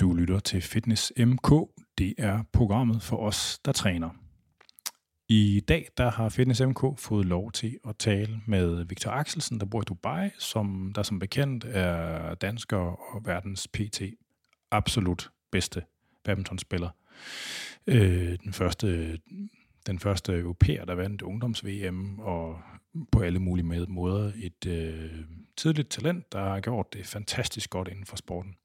Du lytter til Fitness MK. Det er programmet for os, der træner. I dag der har Fitness MK fået lov til at tale med Victor Axelsen, der bor i Dubai, som der som bekendt er dansker og verdens PT absolut bedste badmintonspiller. Øh, den første den første europæer, der vandt ungdoms-VM, og på alle mulige måder et øh, tidligt talent, der har gjort det fantastisk godt inden for sporten.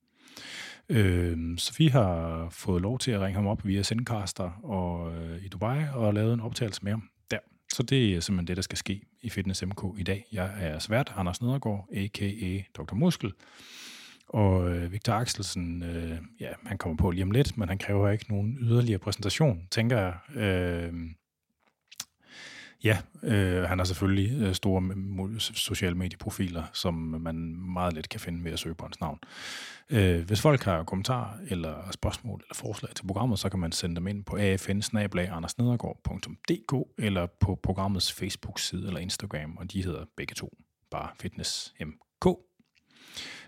Øh, så vi har fået lov til at ringe ham op via Sendcaster og, øh, i Dubai og lavet en optagelse med ham der. Så det er simpelthen det, der skal ske i Fitness MK i dag. Jeg er svært Anders Nedergaard, a.k.a. Dr. Muskel. Og øh, Victor Axelsen, øh, ja, han kommer på lige om lidt, men han kræver ikke nogen yderligere præsentation, tænker jeg. Øh, Ja, øh, han har selvfølgelig øh, store sociale medieprofiler, som man meget let kan finde ved at søge på hans navn. Øh, hvis folk har kommentarer eller spørgsmål eller forslag til programmet, så kan man sende dem ind på afn eller på programmets Facebook-side eller Instagram, og de hedder begge to bare Fitness MK.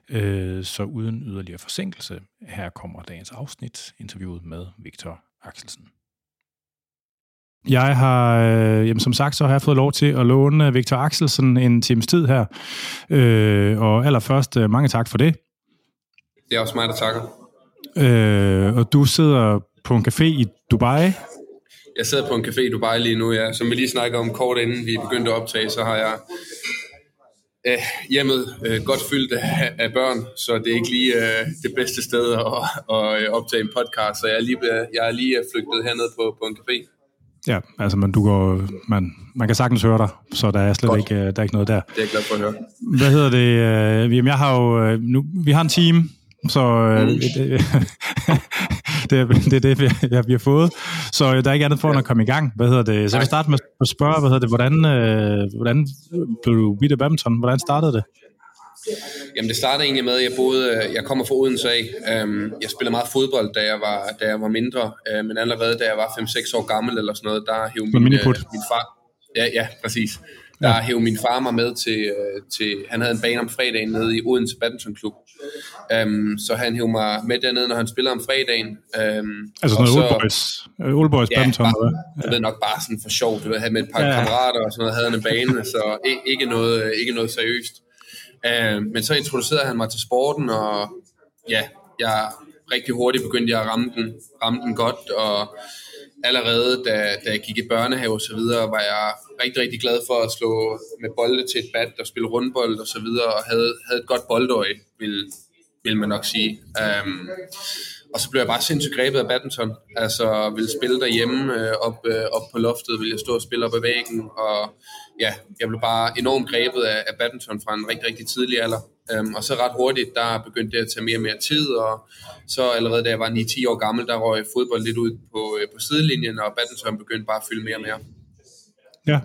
Øh, så uden yderligere forsinkelse, her kommer dagens afsnit, interviewet med Victor Axelsen. Jeg har, øh, jamen som sagt, så har jeg fået lov til at låne Victor Axelsen en times tid her. Øh, og allerførst, øh, mange tak for det. Det er også mig, der takker. Øh, og du sidder på en café i Dubai. Jeg sidder på en café i Dubai lige nu, ja. Som vi lige snakker om kort inden vi begyndte at optage, så har jeg øh, hjemmet øh, godt fyldt af, af børn, så det er ikke lige øh, det bedste sted at, at, at optage en podcast. Så jeg er lige, jeg er lige flygtet herned på, på en café. Ja, altså man, du går, man, man kan sagtens høre dig, så der er slet ikke, der er ikke noget der. Det er jeg glad for at høre. Hvad hedder det? Øh, jamen, jeg har jo, øh, nu, vi har en team, så øh, mm. det, det, er, det er det, vi, ja, vi har fået. Så øh, der er ikke andet for, ja. at komme i gang. Hvad hedder det? Så jeg vil starte med at spørge, hvad hedder det, hvordan, øh, hvordan blev du vidt badminton? Hvordan startede det? Jamen det startede egentlig med, at jeg boede, øh, jeg kommer fra Odense af. Øhm, jeg spillede meget fodbold, da jeg var, da jeg var mindre, øh, men allerede da jeg var 5-6 år gammel eller sådan noget, der hævde min, øh, min far... Ja, ja, præcis. Der ja. hævde min far mig med til, til, han havde en bane om fredagen nede i Odense Badminton Klub. Um, så han hævde mig med dernede, når han spillede om fredagen. Um, altså sådan noget Old Boys, Old Boys ja, badminton? Bare, jeg ved nok bare sådan for sjov. Du ved, havde med et par ja. kammerater og sådan noget, havde en bane, så ikke noget, ikke noget seriøst. Øh, men så introducerede han mig til sporten, og ja, jeg rigtig hurtigt begyndte jeg at ramme den, ramme den godt, og allerede da, da jeg gik i børnehave og så videre, var jeg rigtig, rigtig glad for at slå med bolde til et bat og spille rundbold og så videre, og havde, havde et godt boldøje, vil, vil man nok sige. Um, og så blev jeg bare sindssygt grebet af badminton. Altså, ville spille derhjemme øh, op, øh, op på loftet, ville jeg stå og spille op ad væggen, og ja, jeg blev bare enormt grebet af, af badminton fra en rigtig, rigtig tidlig alder. Um, og så ret hurtigt, der begyndte det at tage mere og mere tid, og så allerede da jeg var 9-10 år gammel, der røg fodbold lidt ud på, øh, på sidelinjen, og badminton begyndte bare at fylde mere og mere. Ja.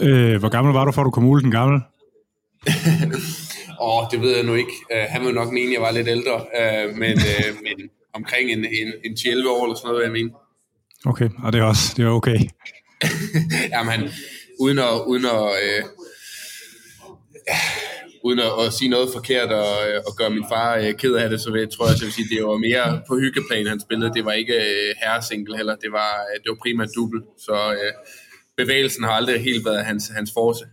Øh, hvor gammel var du, før du kom ud den gamle? Åh, oh, det ved jeg nu ikke. Uh, han vil nok mene, jeg var lidt ældre, uh, men, uh, men omkring en, en, en 11 år eller sådan noget, jeg mener. Okay, og det er også det er okay. Jamen, uden at, uden at, uh, uden at, at sige noget forkert og, og gøre min far uh, ked af det, så vil, tror jeg, at jeg vil sige, at det var mere på hyggeplan, han spillede. Det var ikke uh, herresingle heller, det var, uh, det var primært dubbel. Så uh, bevægelsen har aldrig helt været hans, hans force.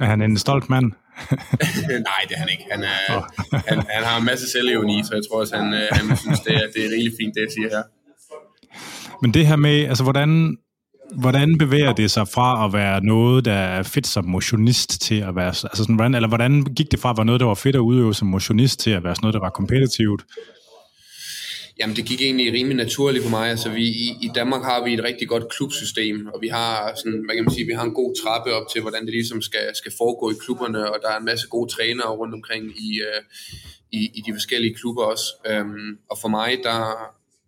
Er han en stolt mand? Nej, det er han ikke. Han, er, oh. han, han har en masse selvevni, så jeg tror også, han, han synes, det er, det er rigtig fint, det jeg siger her. Men det her med, altså hvordan, hvordan bevæger det sig fra at være noget, der er fedt som motionist til at være, altså sådan, hvordan, eller hvordan gik det fra at være noget, der var fedt at udøve som motionist til at være sådan noget, der var kompetitivt? Jamen, det gik egentlig rimelig naturligt for mig. Altså, vi, i, i Danmark har vi et rigtig godt klubsystem, og vi har, sådan, hvad kan man sige, vi har en god trappe op til, hvordan det ligesom skal, skal foregå i klubberne, og der er en masse gode trænere rundt omkring i, øh, i, i de forskellige klubber også. Um, og for mig, der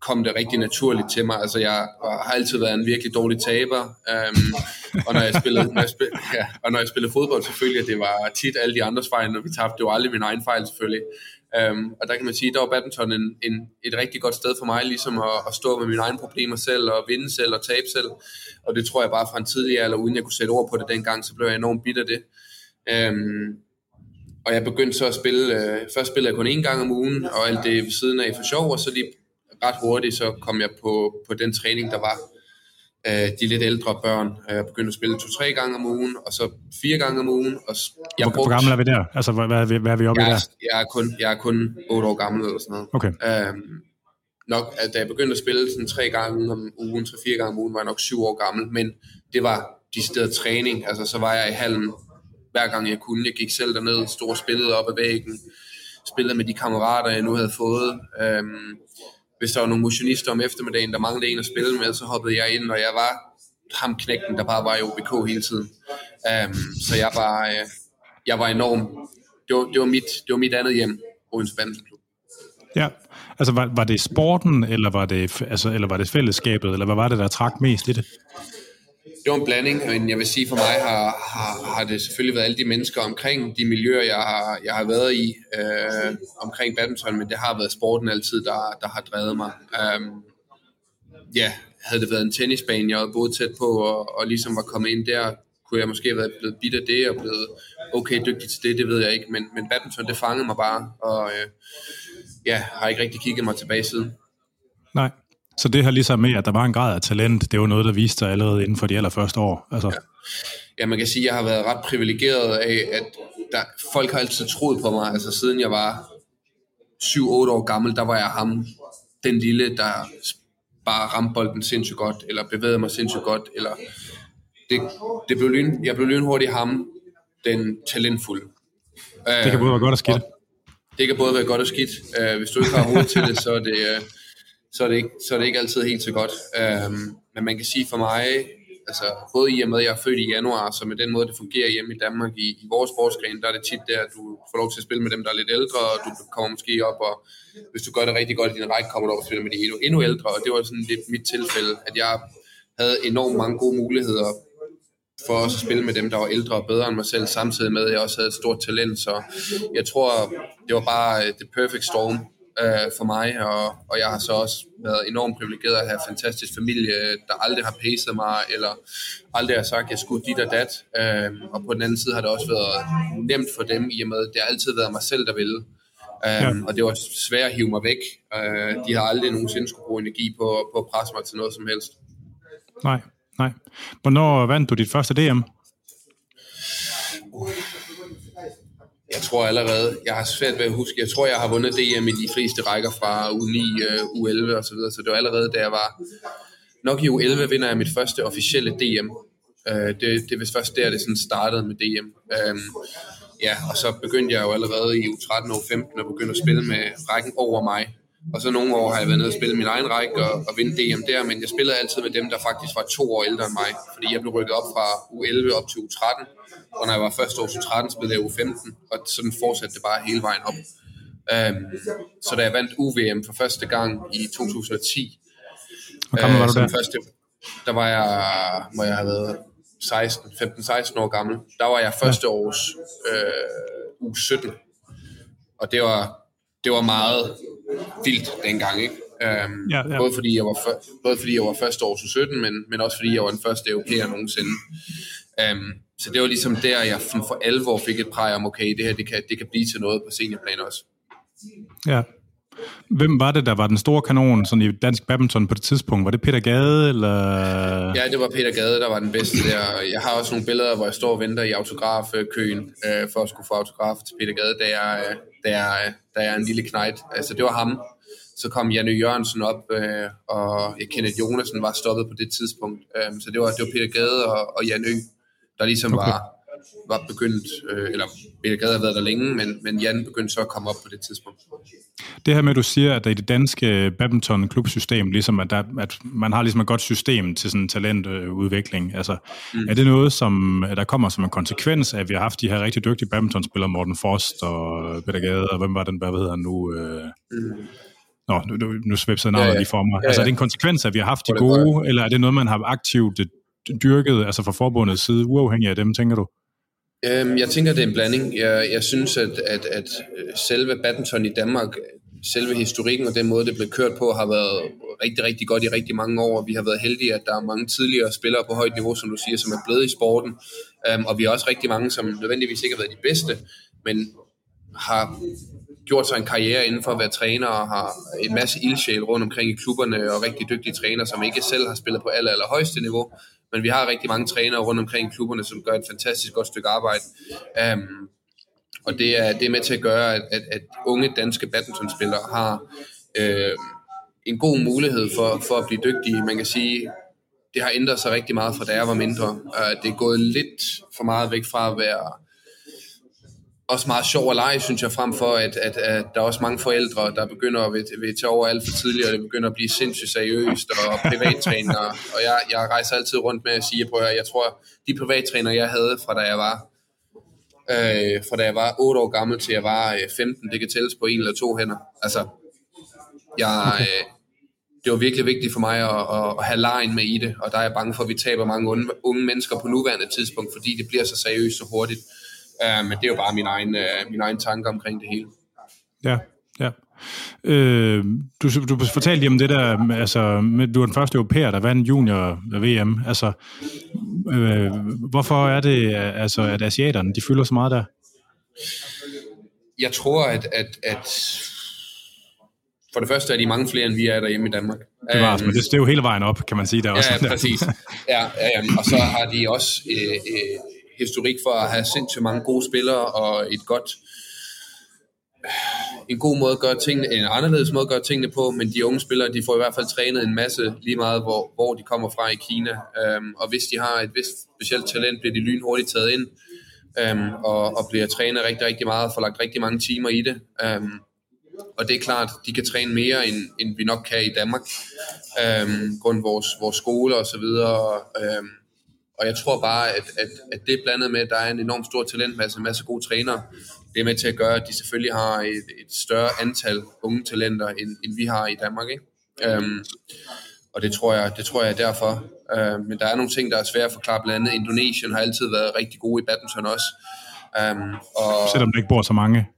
kom det rigtig naturligt til mig. Altså, jeg har altid været en virkelig dårlig taber, um, og, når jeg spillede, når jeg spillede, ja, og når jeg spillede fodbold, selvfølgelig, det var tit alle de andres fejl, når vi tabte. Det var aldrig min egen fejl, selvfølgelig. Øhm, og der kan man sige, der var badminton en, en, et rigtig godt sted for mig, ligesom at, at stå med mine egne problemer selv, og vinde selv, og tabe selv. Og det tror jeg bare fra en tidligere eller uden jeg kunne sætte ord på det dengang, så blev jeg enormt bitter det. Øhm, og jeg begyndte så at spille, øh, først spillede jeg kun én gang om ugen, og alt det ved siden af for sjov, og så lige ret hurtigt, så kom jeg på, på den træning, der var øh, de lidt ældre børn. Jeg begyndte at spille to-tre gange om ugen, og så fire gange om ugen. Og jeg hvor, brugte, hvor gammel er vi der? Altså, hvad, hvad, hvad er vi oppe jeg, i der? Jeg er, kun, jeg er kun otte år gammel eller sådan noget. Okay. Øhm, nok, at da jeg begyndte at spille sådan tre gange om ugen, tre-fire gange om ugen, var jeg nok syv år gammel, men det var decideret træning. Altså, så var jeg i hallen hver gang jeg kunne. Jeg gik selv derned, stod og spillede op ad væggen, spillede med de kammerater, jeg nu havde fået. Øhm, hvis der var nogle motionister om eftermiddagen, der manglede en at spille med, så hoppede jeg ind, og jeg var ham knægten, der bare var i OBK hele tiden. Um, så jeg var, uh, jeg var enorm. Det var, det, var mit, det var mit andet hjem, Odense Badmintonklub. Ja, altså var, var det sporten, eller var det, altså, eller var det fællesskabet, eller hvad var det, der trak mest i det? Det var en blanding, men jeg vil sige, for mig har, har, har det selvfølgelig været alle de mennesker omkring de miljøer, jeg har, jeg har været i øh, omkring badminton, men det har været sporten altid, der, der har drevet mig. Um, ja, havde det været en tennisbane, jeg havde boet tæt på, og, og ligesom var kommet ind der, kunne jeg måske have været blevet bidt af det, og blevet okay dygtig til det, det ved jeg ikke, men, men badminton, det fangede mig bare, og øh, ja, har ikke rigtig kigget mig tilbage siden. Nej. Så det her ligesom med, at der var en grad af talent, det var noget, der viste sig allerede inden for de allerførste år? Altså. Ja. ja, man kan sige, at jeg har været ret privilegeret af, at der, folk har altid troet på mig. Altså siden jeg var 7-8 år gammel, der var jeg ham, den lille, der bare ramte bolden sindssygt godt, eller bevægede mig sindssygt godt, eller det, det blev lyn, jeg blev lynhurtigt ham, den talentfulde. Det kan både være godt og skidt. Det kan både være godt og skidt. Uh, hvis du ikke har hovedet til det, så er det, uh, så er det ikke, så er det ikke altid helt så godt. Øhm, men man kan sige for mig, altså både i og med, at jeg er født i januar, så med den måde, det fungerer hjemme i Danmark i, i vores sportsgren, der er det tit der, at du får lov til at spille med dem, der er lidt ældre, og du kommer måske op, og hvis du gør det rigtig godt i din række, kommer du op og spiller med de endnu, endnu ældre, og det var sådan lidt mit tilfælde, at jeg havde enormt mange gode muligheder for også at spille med dem, der var ældre og bedre end mig selv, samtidig med, at jeg også havde et stort talent, så jeg tror, det var bare øh, the perfect storm øh, for mig, og, og jeg har så også været enormt privilegeret at have en fantastisk familie, der aldrig har pacet mig, eller aldrig har sagt, at jeg skulle dit og dat. Øh, og på den anden side har det også været nemt for dem, i og med, at det har altid været mig selv, der ville. Um, ja. Og det var svært at hive mig væk. Uh, de har aldrig nogensinde skulle bruge energi på, på at presse mig til noget som helst. Nej, nej. Hvornår vandt du dit første DM? Uh jeg tror allerede, jeg har svært ved at huske, jeg tror, jeg har vundet DM i de fleste rækker fra U9, øh, U11 og så videre, så det var allerede, da jeg var, nok i U11 vinder jeg mit første officielle DM. Øh, det, det var først der, det sådan startede med DM. Øhm, ja, og så begyndte jeg jo allerede i U13 og U15 at begynde at spille med rækken over mig. Og så nogle år har jeg været nede og spille min egen række og, og vinde DM der, men jeg spillede altid med dem, der faktisk var to år ældre end mig, fordi jeg blev rykket op fra U11 op til U13, og når jeg var første år U13, spillede jeg U15, og sådan fortsatte det bare hele vejen op. Um, så da jeg vandt UVM for første gang i 2010, Hvor gammel var du der? Første, der var jeg, må jeg have været 16, 15-16 år gammel. Der var jeg første års øh, U17, og det var, det var meget vildt dengang, ikke? Um, ja, ja. Både, fordi jeg var for, både fordi jeg var første års U17, men, men også fordi jeg var den første europæer nogensinde. Um, så det var ligesom der, jeg for alvor fik et præg om, okay, det her det kan, det kan blive til noget på seniorplan også. Ja. Hvem var det, der var den store kanon sådan i dansk badminton på det tidspunkt? Var det Peter Gade, eller? Ja, det var Peter Gade, der var den bedste der. Jeg har også nogle billeder, hvor jeg står og venter i autografkøen øh, for at skulle få autograf til Peter Gade, da jeg, øh, da jeg, da jeg er en lille knejt. Altså, det var ham. Så kom Janne Jørgensen op, øh, og jeg Kenneth Jonasen var stoppet på det tidspunkt. Øh, så det var, det var Peter Gade og, og Janne der ligesom okay. var, var begyndt, øh, eller Peter Gade har været der længe, men, men Jan begyndte så at komme op på det tidspunkt. Det her med, at du siger, at der i det danske badminton-klubsystem, ligesom at, der, at man har ligesom et godt system til sådan talentudvikling, altså mm. er det noget, som der kommer som en konsekvens af, at vi har haft de her rigtig dygtige badmintonspillere, Morten Frost og Peter Gade, og hvem var den, hvad hedder han nu? Øh, mm. Nå, nu, nu svipser navnet ja, ja. lige for mig. Ja, ja. Altså er det en konsekvens af, at vi har haft de gode, eller er det noget, man har aktivt dyrket, altså fra forbundets side, uafhængig af dem, tænker du? Øhm, jeg tænker, det er en blanding. Jeg, jeg synes, at, at, at øh, selve badminton i Danmark, selve historikken og den måde, det blev kørt på, har været rigtig, rigtig godt i rigtig mange år. Vi har været heldige, at der er mange tidligere spillere på højt niveau, som du siger, som er blevet i sporten. Øhm, og vi har også rigtig mange, som nødvendigvis ikke har været de bedste, men har gjort sig en karriere inden for at være træner og har en masse ildsjæl rundt omkring i klubberne og rigtig dygtige trænere, som ikke selv har spillet på aller, aller højeste niveau. Men vi har rigtig mange trænere rundt omkring klubberne, som gør et fantastisk godt stykke arbejde. Um, og det er, det er med til at gøre, at, at, at unge danske badmintonspillere har øh, en god mulighed for, for at blive dygtige. Man kan sige, det har ændret sig rigtig meget fra da jeg var mindre. Uh, det er gået lidt for meget væk fra at være også meget sjov at lege, synes jeg, frem for, at, at, at der er også mange forældre, der begynder at vil tage over alt for tidligt, og det begynder at blive sindssygt seriøst, og privattræner. og jeg, jeg rejser altid rundt med at sige, at jeg tror, de privattræner, jeg havde fra da jeg var øh, fra da jeg var 8 år gammel til jeg var 15, det kan tælles på en eller to hænder. Altså, jeg, øh, det var virkelig vigtigt for mig at, at, have lejen med i det, og der er jeg bange for, at vi taber mange unge, unge mennesker på nuværende tidspunkt, fordi det bliver så seriøst så hurtigt. Uh, men det er jo bare min egen, uh, min egen tanke omkring det hele. Ja, ja. Øh, du, du fortalte lige om det der, altså, med, du er den første europæer, der vandt junior-VM. Altså, øh, hvorfor er det, altså, at asiaterne, de fylder så meget der? Jeg tror, at, at, at for det første er de mange flere, end vi er derhjemme i Danmark. Det, var, um, men det, det er jo hele vejen op, kan man sige. Der ja, også. ja, præcis. Ja, ja, ja, og så har de også øh, øh, historik for at have sindssygt mange gode spillere og et godt en god måde at gøre tingene, en anderledes måde at gøre tingene på, men de unge spillere, de får i hvert fald trænet en masse lige meget, hvor, hvor de kommer fra i Kina. Um, og hvis de har et vist specielt talent, bliver de lynhurtigt taget ind um, og, og bliver trænet rigtig, rigtig meget, får lagt rigtig mange timer i det. Um, og det er klart, de kan træne mere, end, end vi nok kan i Danmark, um, grund vores, vores skole og så videre. Um, og jeg tror bare, at, at, at det blandet med, at der er en enorm stor talentmasse, en masse gode trænere, det er med til at gøre, at de selvfølgelig har et, et større antal unge talenter, end, end vi har i Danmark. Ikke? Um, og det tror jeg, det tror jeg er derfor. Uh, men der er nogle ting, der er svære at forklare. Blandt andet Indonesien har altid været rigtig gode i badminton også. Um, og Selvom der ikke bor så mange.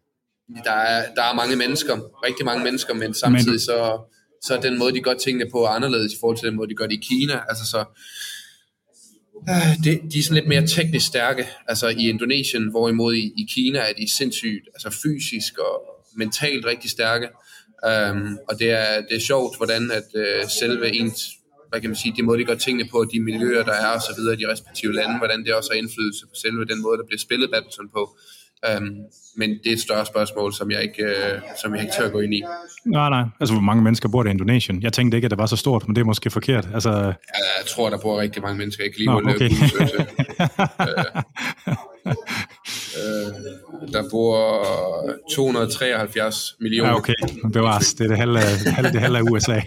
Der er, der er mange mennesker, rigtig mange mennesker, men samtidig men... så, så er den måde, de gør tingene på anderledes i forhold til den måde, de gør det i Kina. Altså så, Øh, det, de er sådan lidt mere teknisk stærke, altså i Indonesien, hvorimod i, i Kina er de sindssygt, altså fysisk og mentalt rigtig stærke. Um, og det er, det er sjovt, hvordan at uh, selve ens, hvad kan man sige, de måde, de gør tingene på, de miljøer, der er og så videre i de respektive lande, hvordan det også har indflydelse på selve den måde, der bliver spillet badminton på. Um, men det er et større spørgsmål, som jeg ikke, uh, som jeg ikke tør at gå ind i. Nej, nej. Altså, hvor mange mennesker bor der i Indonesien? Jeg tænkte ikke, at det var så stort, men det er måske forkert. Altså... Ja, jeg tror, der bor rigtig mange mennesker. Jeg kan lige Nå, okay. uh, uh, der bor 273 millioner. Ja, okay. Bevares. Det er det halve, halve, det halve af USA.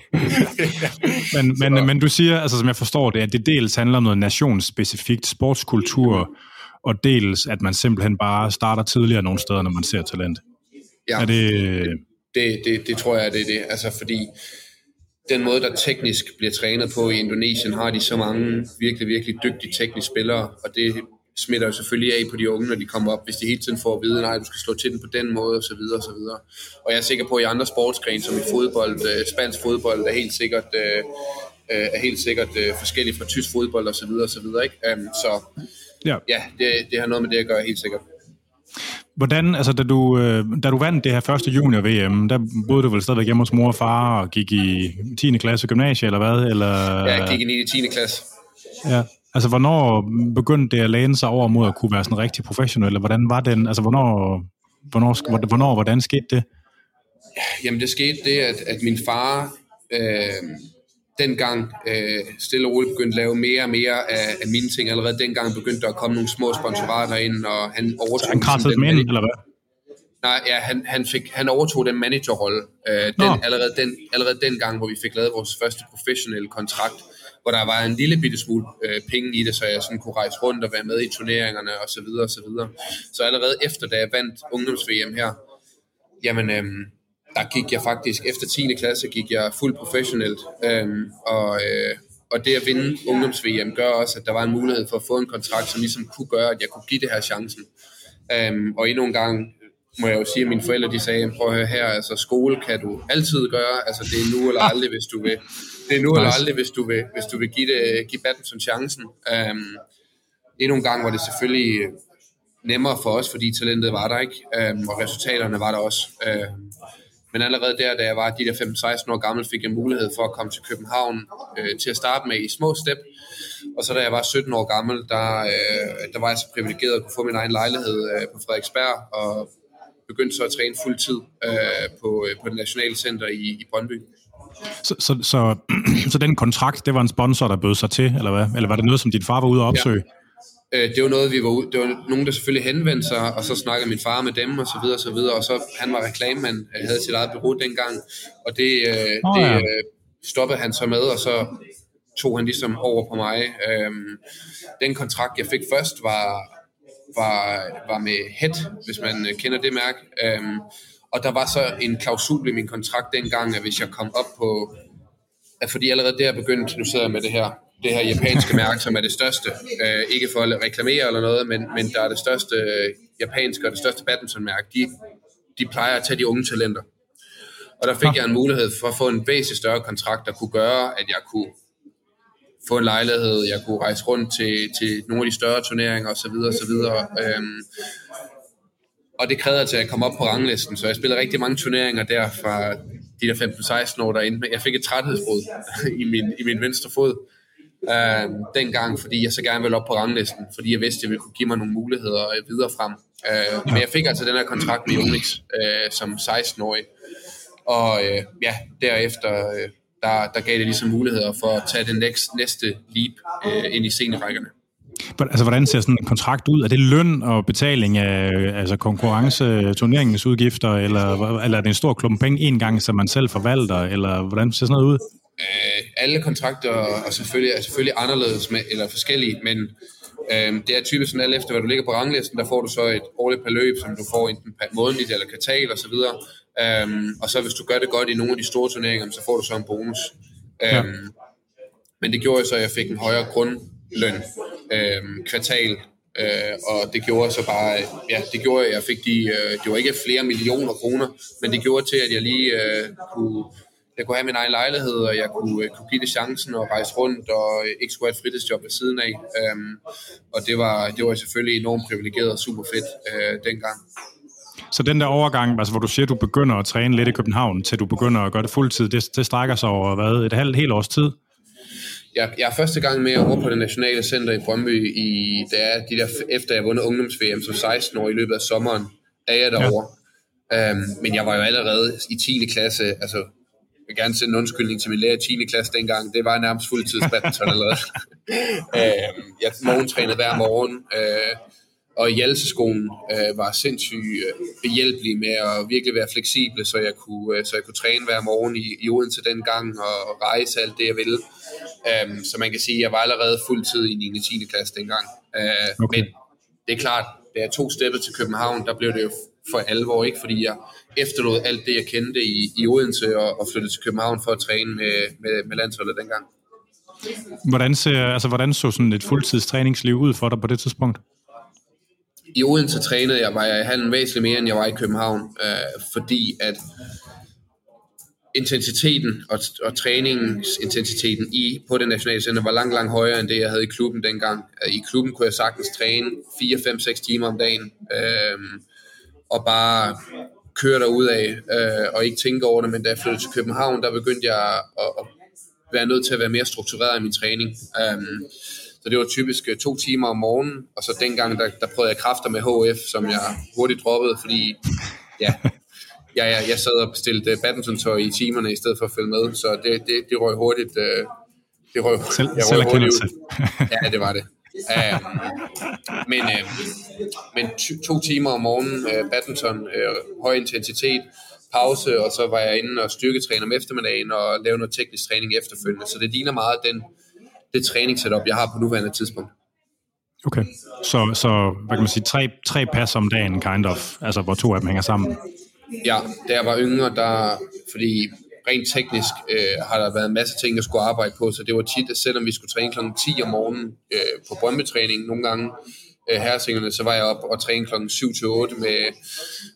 men, men, men du siger, altså, som jeg forstår det, at det dels handler om noget nationsspecifikt sportskultur, og dels at man simpelthen bare starter tidligere nogle steder, når man ser talent. Ja, er det... Det, det, det tror jeg, det er det. Altså fordi den måde, der teknisk bliver trænet på i Indonesien, har de så mange virkelig, virkelig dygtige tekniske spillere, og det smitter jo selvfølgelig af på de unge, når de kommer op, hvis de hele tiden får at vide, nej, du skal slå til den på den måde, og så videre, og så videre. Og jeg er sikker på, at i andre sportsgrene, som i fodbold, øh, spansk fodbold, er helt sikkert, øh, øh, er helt sikkert forskellige fra tysk fodbold, og så videre, og så videre, ikke? Um, så Ja, ja det, det har noget med det at gøre, helt sikkert. Hvordan, altså da du, øh, da du vandt det her første junior-VM, der boede du vel stadigvæk hjemme hos mor og far og gik i 10. klasse gymnasie, eller hvad? Eller... Ja, jeg gik i 10. klasse. Ja, altså hvornår begyndte det at læne sig over mod at kunne være sådan rigtig professionel, eller hvordan var den, altså hvornår, hvornår, hvornår hvordan skete det? Jamen det skete det, at, at min far øh, dengang øh, stille og roligt begyndte at lave mere og mere af, af mine ting. Allerede dengang begyndte der at komme nogle små sponsorater ind, og han overtog... Han krassede dem ind, eller hvad? Nej, ja, han, han, fik, han overtog den managerrolle øh, den, allerede, den, allerede dengang, hvor vi fik lavet vores første professionelle kontrakt, hvor der var en lille bitte smule øh, penge i det, så jeg sådan kunne rejse rundt og være med i turneringerne og så videre og så videre. Så allerede efter, da jeg vandt ungdoms-VM her, jamen, øh, der gik jeg faktisk, efter 10. klasse, gik jeg fuldt professionelt, øhm, og, øh, og det at vinde ungdoms-VM gør også, at der var en mulighed for at få en kontrakt, som ligesom kunne gøre, at jeg kunne give det her chancen. Øhm, og endnu en gang må jeg jo sige, at mine forældre de sagde, prøv at høre her, altså skole kan du altid gøre, altså det er nu eller aldrig, hvis du vil. Det er nu nice. eller aldrig, hvis du vil, hvis du vil give, det, give badminton chancen. Øhm, endnu en gang var det selvfølgelig nemmere for os, fordi talentet var der ikke, øh, og resultaterne var der også. Øh, men allerede der, da jeg var de der 15-16 år gammel, fik jeg mulighed for at komme til København øh, til at starte med i små step. Og så da jeg var 17 år gammel, der, øh, der var jeg så privilegeret at kunne få min egen lejlighed øh, på Frederiksberg, og begyndte så at træne fuld tid øh, på, øh, på det nationale center i, i Brøndby. Så, så, så, så den kontrakt, det var en sponsor, der bød sig til, eller hvad? Eller var det noget, som din far var ude at opsøge? Ja. Øh, det var noget, vi var ude, det var nogen, der selvfølgelig henvendte sig, og så snakkede min far med dem, og så videre, og så videre, og så han var reklamemand, havde sit eget bureau dengang, og det, øh, oh, det ja. øh, stoppede han så med, og så tog han ligesom over på mig. Øhm, den kontrakt, jeg fik først, var, var, var med HED, hvis man øh, kender det mærke, øhm, og der var så en klausul i min kontrakt dengang, at hvis jeg kom op på, at fordi allerede der begyndte, nu sidder jeg med det her, det her japanske mærke, som er det største. Øh, ikke for at reklamere eller noget, men, men der er det største øh, japanske og det største badmintonmærke. De, de plejer at tage de unge talenter. Og der fik jeg en mulighed for at få en væsentlig større kontrakt, der kunne gøre, at jeg kunne få en lejlighed, jeg kunne rejse rundt til, til nogle af de større turneringer osv. osv. Øhm, og det krævede til at komme op på ranglisten, så jeg spillede rigtig mange turneringer der fra de der 15-16 år derinde. Jeg fik et træthedsbrud i min, i min venstre fod, øh, dengang, fordi jeg så gerne ville op på ranglisten, fordi jeg vidste, at det ville kunne give mig nogle muligheder øh, videre frem. Øh, men jeg fik altså den her kontrakt med Unix øh, som 16-årig, og øh, ja, derefter øh, der, der gav det ligesom muligheder for at tage det næste, næste leap øh, ind i scenerækkerne. Altså, hvordan ser sådan en kontrakt ud? Er det løn og betaling af altså konkurrence, turneringens udgifter, eller, eller er det en stor klump penge en gang, som man selv forvalter, eller hvordan ser sådan noget ud? Øh, alle kontrakter er selvfølgelig, er selvfølgelig anderledes med, eller forskellige, men øh, det er typisk sådan alt efter, hvad du ligger på ranglisten, der får du så et årligt beløb, som du får enten månedligt eller kvartal osv. Um, og så hvis du gør det godt i nogle af de store turneringer, så får du så en bonus. Ja. Men det gjorde så, at jeg fik en højere grundløn um, kvartal, uh, og det gjorde så bare, ja, det gjorde, at jeg fik de, uh, det var ikke flere millioner kroner, men det gjorde til, at jeg lige uh, kunne jeg kunne have min egen lejlighed, og jeg kunne, kunne give det chancen at rejse rundt, og ikke skulle have et fritidsjob ved siden af. Um, og det var, det var selvfølgelig enormt privilegeret og super fedt uh, dengang. Så den der overgang, altså hvor du siger, at du begynder at træne lidt i København, til du begynder at gøre det fuldtid, det, det strækker sig over hvad, et halvt helt års tid? Jeg, jeg er første gang med over på det nationale center i Brøndby, i, det er de der, efter jeg vundet ungdoms-VM som 16 år i løbet af sommeren, er jeg derovre. Ja. Um, men jeg var jo allerede i 10. klasse, altså vil gerne sende en undskyldning til min lærer i 10. klasse dengang. Det var nærmest fuldtidsbadminton allerede. um, jeg morgentrænede hver morgen. Uh, og Hjalseskolen øh, var sindssygt øh, behjælpelig med at virkelig være fleksible, så jeg kunne, øh, så jeg kunne træne hver morgen i, i Odense dengang og, og rejse alt det, jeg ville. Um, så man kan sige, at jeg var allerede fuldtid i 9. og 10. klasse dengang. Uh, okay. Men det er klart, da jeg tog steppet til København, der blev det jo for alvor, ikke? fordi jeg efterlod alt det, jeg kendte i, i Odense og, og flyttede til København for at træne med, med, med landsholdet dengang. Hvordan, ser, altså, hvordan så sådan et fuldtidstræningsliv ud for dig på det tidspunkt? i Odense trænede jeg, var jeg i handen væsentligt mere, end jeg var i København, øh, fordi at intensiteten og, og træningsintensiteten i, på det nationale center var langt, langt højere end det, jeg havde i klubben dengang. Øh, I klubben kunne jeg sagtens træne 4, 5, 6 timer om dagen, øh, og bare køre derud af øh, og ikke tænke over det, men da jeg flyttede til København, der begyndte jeg at, at være nødt til at være mere struktureret i min træning. Øh, så det var typisk øh, to timer om morgenen, og så dengang, der, der prøvede jeg kræfter med HF, som jeg hurtigt droppede, fordi ja, jeg, jeg, jeg sad og bestilte badminton-tøj i timerne, i stedet for at følge med, så det, det, det røg hurtigt, øh, det røg, Selv, jeg røg hurtigt ud. ja, det var det. Uh, men uh, men to timer om morgenen, uh, badminton, uh, høj intensitet, pause, og så var jeg inde og styrketræne om eftermiddagen og lave noget teknisk træning efterfølgende. Så det ligner meget den det træningssetup, jeg har på nuværende tidspunkt. Okay, så, så hvad kan man sige, tre, tre pas om dagen, kind of, altså hvor to af dem hænger sammen? Ja, da jeg var yngre, der, fordi rent teknisk øh, har der været en masse ting, jeg skulle arbejde på, så det var tit, at selvom vi skulle træne kl. 10 om morgenen øh, på brøndbetræning nogle gange, øh, herresingerne, så var jeg op og træne kl. 7 til 8 med,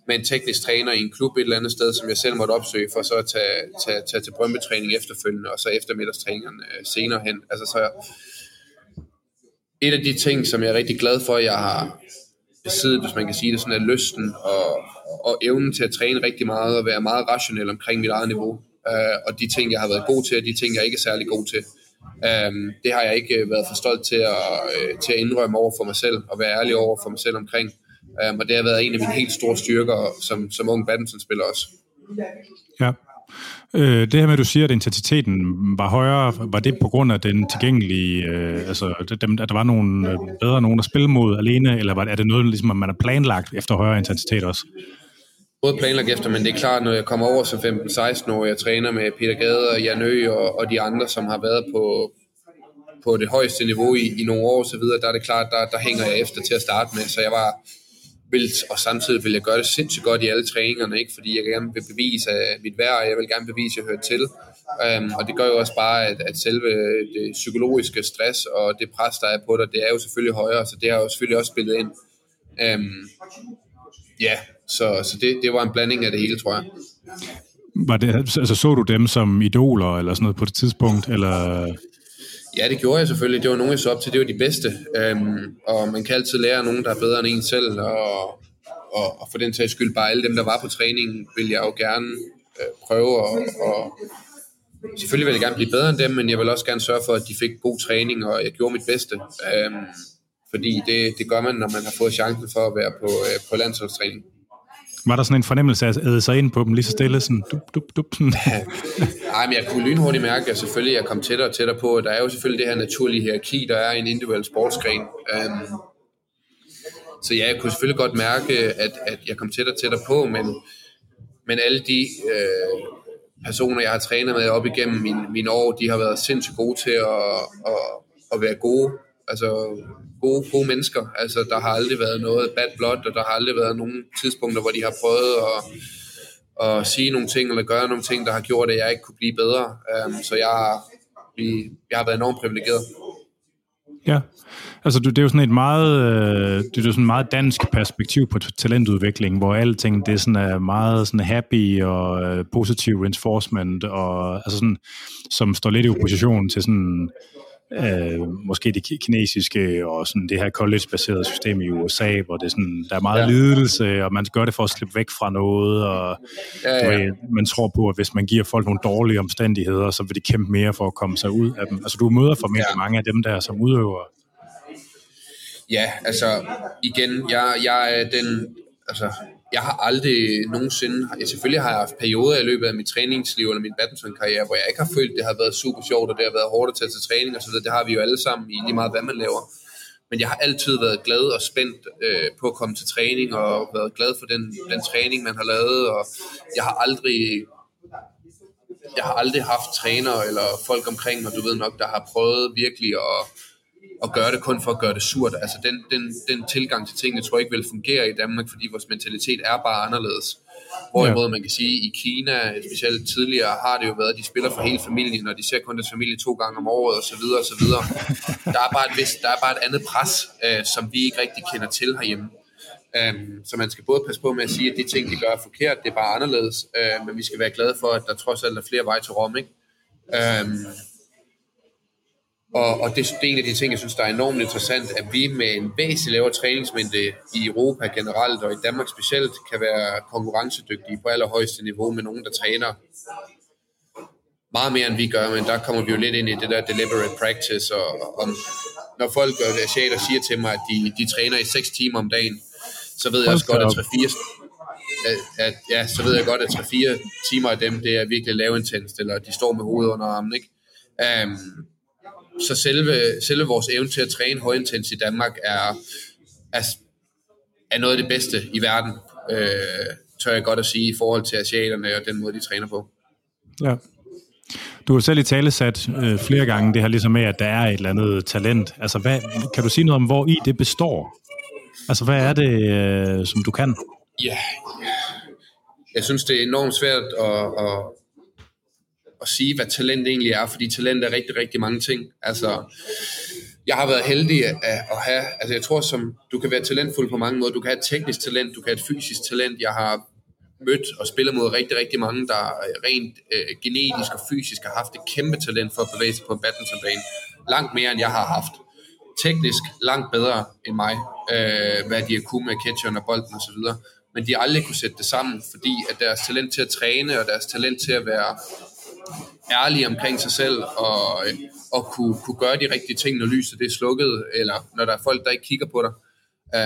med en teknisk træner i en klub et eller andet sted, som jeg selv måtte opsøge, for så at tage, tage, tage til brøndbetræning efterfølgende, og så eftermiddagstræningerne øh, senere hen. Altså så et af de ting, som jeg er rigtig glad for, jeg har besiddet, hvis man kan sige det sådan, er lysten og, og evnen til at træne rigtig meget og være meget rationel omkring mit eget niveau øh, og de ting, jeg har været god til, og de ting, jeg ikke er særlig god til. Um, det har jeg ikke øh, været for stolt til at, øh, til at indrømme over for mig selv, og være ærlig over for mig selv omkring. Um, og det har været en af mine helt store styrker som, som ung badmintonspiller også. Ja. Øh, det her med, at du siger, at intensiteten var højere, var det på grund af den tilgængelige, øh, altså dem, at der var nogle øh, bedre nogen at spille mod alene, eller var, er det noget, ligesom, at man har planlagt efter højere intensitet også? Både planlagt efter, men det er klart, når jeg kommer over som 15-16 år, jeg træner med Peter Gade og Jan Ø og, og de andre, som har været på, på det højeste niveau i, i nogle år og så videre, der er det klart, der, der hænger jeg efter til at starte med, så jeg var, vil, og samtidig vil jeg gøre det sindssygt godt i alle træningerne, ikke? fordi jeg gerne vil bevise øh, mit værd, og jeg vil gerne bevise, at jeg hører til. Um, og det gør jo også bare, at, at selve øh, det psykologiske stress og det pres, der er på dig, det er jo selvfølgelig højere, så det har jo selvfølgelig også spillet ind. Um, ja, så, så det, det var en blanding af det hele, tror jeg. Var det, altså, så du dem som idoler eller sådan noget på det tidspunkt, eller... Ja, det gjorde jeg selvfølgelig. Det var nogen, jeg så op til. Det var de bedste. Øhm, og man kan altid lære nogen, der er bedre end en selv. Og, og, og for den sags skyld, bare alle dem, der var på træningen, vil jeg jo gerne øh, prøve. Og, og selvfølgelig vil jeg gerne blive bedre end dem, men jeg vil også gerne sørge for, at de fik god træning, og jeg gjorde mit bedste. Øhm, fordi det, det gør man, når man har fået chancen for at være på, øh, på landsholdstræning. Var der sådan en fornemmelse af at æde sig ind på dem lige så stille? Sådan, dup, dup, dup, sådan. Nej, men jeg kunne lynhurtigt mærke, at selvfølgelig jeg kom tættere og tættere på. Der er jo selvfølgelig det her naturlige hierarki, der er i en individuel sportsgren. Um, så ja, jeg kunne selvfølgelig godt mærke, at, at jeg kom tættere og tættere på, men, men alle de øh, personer, jeg har trænet med op igennem min, mine år, de har været sindssygt gode til at, at, at være gode. Altså gode, gode mennesker. Altså, der har aldrig været noget bad blood, og der har aldrig været nogen tidspunkter, hvor de har prøvet at, at sige nogle ting, eller gøre nogle ting, der har gjort, at jeg ikke kunne blive bedre. Um, så jeg, jeg har været enormt privilegeret. Ja, altså det er jo sådan et meget, øh, det er jo sådan et meget dansk perspektiv på talentudvikling, hvor alting det er sådan er meget sådan happy og øh, positiv reinforcement og altså sådan, som står lidt i opposition til sådan øh, måske det kinesiske og sådan det her college-baserede system i USA, hvor det er sådan, der er meget ja. lidelse, og man gør det for at slippe væk fra noget, og ja, ja. Ved, man tror på, at hvis man giver folk nogle dårlige omstændigheder, så vil de kæmpe mere for at komme sig ud af dem. Altså du møder formentlig ja. mange af dem der som udøver. Ja, altså igen, jeg, jeg er den, altså jeg har aldrig nogensinde, jeg, selvfølgelig har jeg haft perioder i løbet af mit træningsliv eller min badmintonkarriere, hvor jeg ikke har følt, det har været super sjovt, og det har været hårdt at tage til træning og så videre. Det har vi jo alle sammen i lige meget, hvad man laver. Men jeg har altid været glad og spændt øh, på at komme til træning, og været glad for den, den træning, man har lavet, og jeg har aldrig jeg har aldrig haft træner eller folk omkring mig, du ved nok, der har prøvet virkelig at at gøre det kun for at gøre det surt. Altså den, den, den tilgang til tingene tror jeg ikke vil fungere i Danmark, fordi vores mentalitet er bare anderledes. Hvorimod man kan sige, at i Kina, specielt tidligere, har det jo været, at de spiller for hele familien, og de ser kun deres familie to gange om året, osv. videre. Der er bare et, vist, der er bare et andet pres, øh, som vi ikke rigtig kender til herhjemme. Um, så man skal både passe på med at sige, at de ting, de gør er forkert, det er bare anderledes, uh, men vi skal være glade for, at der trods alt er flere veje til Rom, ikke? Um, og, og det, det er en af de ting, jeg synes, der er enormt interessant, at vi med en væsentlig lavere træningsmængde i Europa generelt, og i Danmark specielt, kan være konkurrencedygtige på allerhøjeste niveau med nogen, der træner meget mere, end vi gør, men der kommer vi jo lidt ind i det der deliberate practice, og, og når folk og asiater siger til mig, at de, de træner i 6 timer om dagen, så ved jeg også godt, at 3-4 at, at, ja, så ved jeg godt, at 3-4 timer af dem, det er virkelig lavintenst, eller de står med hovedet under armen, ikke? Um, så selve, selve vores evne til at træne højintens i Danmark er, er, er noget af det bedste i verden, øh, tør jeg godt at sige, i forhold til asiaterne og den måde, de træner på. Ja. Du har selv i tale sat øh, flere gange det her ligesom med, at der er et eller andet talent. Altså, hvad, kan du sige noget om, hvor i det består? Altså, hvad er det, øh, som du kan? Ja, jeg synes, det er enormt svært at, at, at sige, hvad talent egentlig er, fordi talent er rigtig, rigtig mange ting. Altså, jeg har været heldig at, at have, altså jeg tror, som du kan være talentfuld på mange måder. Du kan have et teknisk talent, du kan have et fysisk talent. Jeg har mødt og spillet mod rigtig, rigtig mange, der rent øh, genetisk og fysisk har haft et kæmpe talent for at bevæge sig på en badmintonbane. Langt mere, end jeg har haft. teknisk langt bedre end mig, øh, hvad de har kunnet med catcheren og bolden og så videre. Men de har aldrig kunne sætte det sammen, fordi at deres talent til at træne og deres talent til at være ærlige omkring sig selv og, og kunne, kunne gøre de rigtige ting, når lyset det er slukket, eller når der er folk, der ikke kigger på dig.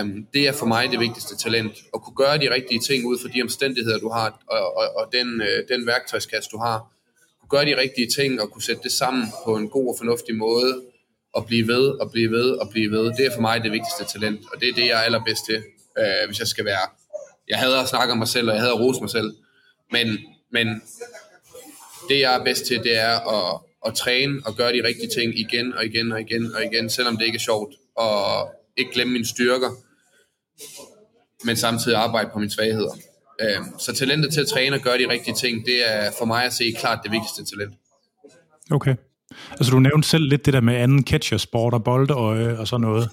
Um, det er for mig det vigtigste talent. At kunne gøre de rigtige ting ud fra de omstændigheder, du har, og, og, og den, øh, den værktøjskasse, du har. Kunne gøre de rigtige ting og kunne sætte det sammen på en god og fornuftig måde, og blive ved, og blive ved, og blive ved. Det er for mig det vigtigste talent, og det er det, jeg er allerbedst til, øh, hvis jeg skal være. Jeg hader at snakke om mig selv, og jeg hader at rose mig selv, men, men det, jeg er bedst til, det er at, at træne og gøre de rigtige ting igen og igen og igen og igen, selvom det ikke er sjovt, og ikke glemme mine styrker, men samtidig arbejde på mine svagheder. Øhm, så talentet til at træne og gøre de rigtige ting, det er for mig at se klart det vigtigste talent. Okay. Altså du nævnte selv lidt det der med anden catcher, sport og boldøje og sådan noget.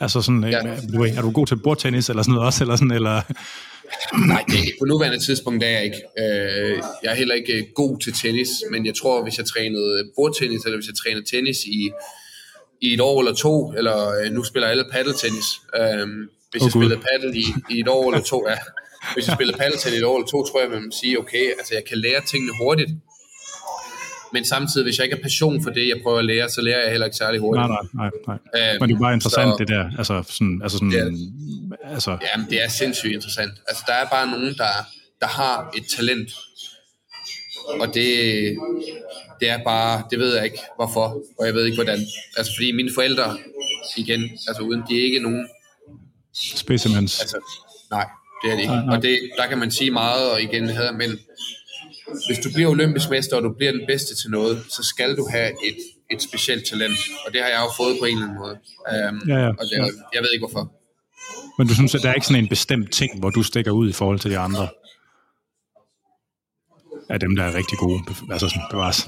Altså sådan, ja. du, er du god til bordtennis eller sådan noget også, eller sådan, eller... Nej, det, på nuværende tidspunkt er jeg ikke. Øh, jeg er heller ikke god til tennis, men jeg tror, hvis jeg trænede bordtennis, eller hvis jeg trænede tennis i i et år eller to, eller øh, nu spiller alle paddeltennis. Øhm, hvis oh, jeg spillede paddle i, i et år eller to, ja. Hvis jeg spillede paddeltennis i et år eller to, tror jeg, man vil sige, okay, altså jeg kan lære tingene hurtigt. Men samtidig, hvis jeg ikke har passion for det, jeg prøver at lære, så lærer jeg heller ikke særlig hurtigt. Nej, nej, nej. nej. Øhm, Men det er bare interessant, så, det der. Altså sådan, altså sådan, ja, altså. Jamen, det er sindssygt interessant. Altså, der er bare nogen, der, der har et talent. Og det, det er bare, det ved jeg ikke hvorfor, og jeg ved ikke hvordan. Altså fordi mine forældre, igen, altså uden, de er ikke nogen... Specimens. Altså, nej, det er det ikke. Nej, nej. Og det, der kan man sige meget, og igen, men hvis du bliver olympisk mester, og du bliver den bedste til noget, så skal du have et, et specielt talent. Og det har jeg jo fået på en eller anden måde. Um, ja, ja. Og det, jeg ved ikke hvorfor. Men du synes, at der er ikke sådan en bestemt ting, hvor du stikker ud i forhold til de andre? af dem, der er rigtig gode. Altså sådan, bevares.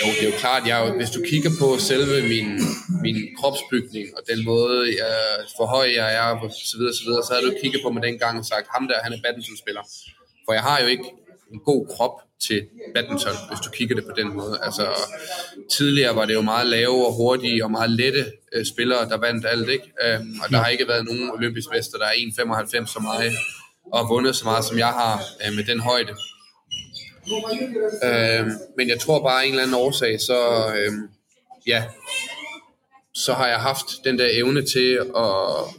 jo, det er jo klart, jeg, hvis du kigger på selve min, min kropsbygning, og den måde, jeg, for høj jeg er, og så videre, så videre, så havde du kigget på mig dengang og sagt, ham der, han er badmintonspiller. For jeg har jo ikke en god krop til badminton, hvis du kigger det på den måde. Altså, tidligere var det jo meget lave og hurtige og meget lette øh, spillere, der vandt alt, ikke? Um, og der har ikke været nogen olympisk mester, der er 1,95 som mig, og vundet så meget, som jeg har øh, med den højde. Øh, men jeg tror bare af en eller anden årsag, så øh, ja, så har jeg haft den der evne til at,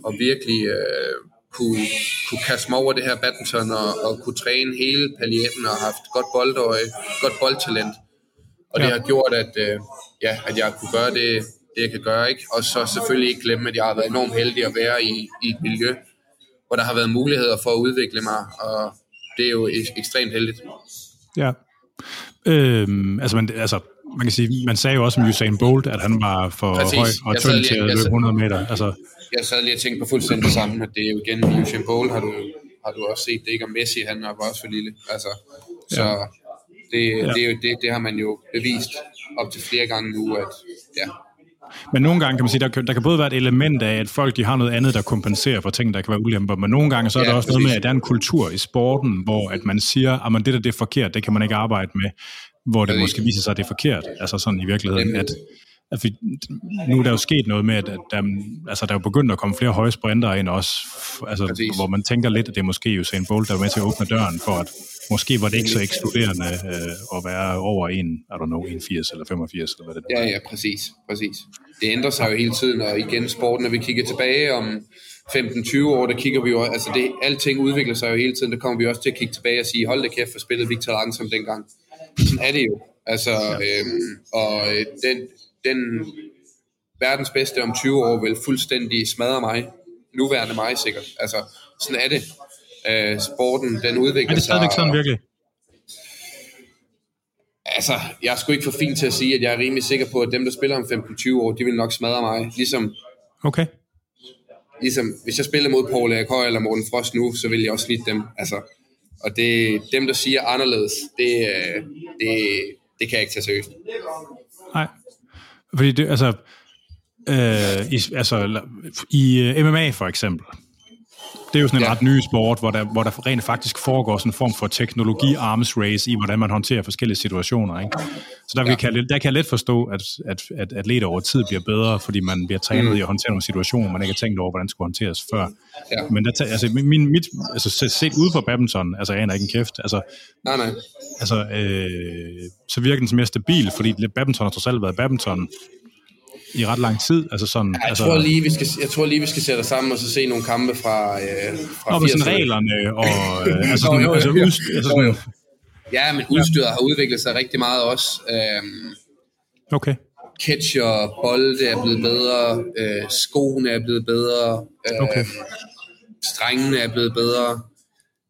at virkelig øh, kunne, kunne kaste mig over det her badminton og, og kunne træne hele paljetten og haft godt boldøje, godt boldtalent. Og ja. det har gjort, at, øh, ja, at jeg kunne gøre det, det, jeg kan gøre. ikke. Og så selvfølgelig ikke glemme, at jeg har været enormt heldig at være i, i et miljø, hvor der har været muligheder for at udvikle mig, og det er jo ekstremt heldigt. Ja. Øhm, altså, man, altså, man kan sige, man sagde jo også om Usain Bolt, at han var for Præcis. høj og tynd til at løbe 100 meter. Altså. Jeg sad lige og tænkte på fuldstændig det samme, at det er jo igen, Usain Bolt har du, har du også set, det ikke om Messi, han var også for lille. Altså, så ja. det, ja. det, er jo, det, det har man jo bevist op til flere gange nu, at ja, men nogle gange kan man sige, der, der kan både være et element af, at folk de har noget andet, der kompenserer for ting, der kan være ulemper, men nogle gange så er ja, der også præcis. noget med, at der er en kultur i sporten, hvor at man siger, at det der det er forkert, det kan man ikke arbejde med, hvor det måske viser sig, at det er forkert. Altså sådan i virkeligheden, at, at vi, nu er der jo sket noget med, at der, altså, der er jo begyndt at komme flere høje sprinter ind også, altså, hvor man tænker lidt, at det er måske Usain Bolt, der er med til at åbne døren for, at måske var det ikke så ekskluderende øh, at være over en, I don't know, 81 eller 85 eller hvad det er. Ja, ja, præcis, præcis. Det ændrer sig jo hele tiden, og igen sporten, når vi kigger tilbage om 15-20 år, der kigger vi jo, altså det, alting udvikler sig jo hele tiden, der kommer vi også til at kigge tilbage og sige, hold da kæft, for spillet Victor langsomt dengang. Sådan er det jo. Altså, øhm, og øh, den, den verdens bedste om 20 år vil fuldstændig smadre mig. Nuværende mig sikkert. Altså, sådan er det. Øh, sporten, den udvikler sig. Er det stadigvæk sådan virkelig? Altså, jeg er sgu ikke for fint til at sige, at jeg er rimelig sikker på, at dem, der spiller om 15-20 år, de vil nok smadre mig. Ligesom, okay. ligesom hvis jeg spiller mod Paul Høj eller Morten Frost nu, så vil jeg også lide dem. Altså, og det, dem, der siger anderledes, det, øh, det, det kan jeg ikke tage seriøst. Nej, fordi det, altså, øh, i, altså, i øh, MMA for eksempel, det er jo sådan en Ja. ret ny sport, hvor der, hvor der rent faktisk foregår sådan en form for teknologi-arms race i, hvordan man håndterer forskellige situationer. Ikke? Så der, ja. Kan, jeg- der kan jeg let forstå, at, at, at atleter over tid bliver bedre, fordi man bliver trænet mm. i at håndtere nogle situationer, man ikke har tænkt over, hvordan skulle håndteres før. Ja. Men der, altså, min, mit, altså set- ude fra badminton, altså jeg ikke en kæft, altså, Nej, nej. altså øh, så virker den mere stabil, fordi badminton har trods alt været badminton i ret lang tid. Altså sådan, Jeg, altså, tror lige, vi skal, jeg tror lige, vi skal sætte os sammen og så se nogle kampe fra, øh, fra Nå, med sådan 80'erne. reglerne og øh, altså, sådan, jo, altså, jo, jo. altså sådan, Ja, men udstyret har udviklet sig rigtig meget også. Øhm, okay. catcher, bolde er blevet bedre, øh, skoene er blevet bedre, øh, Okay. strengene er blevet bedre.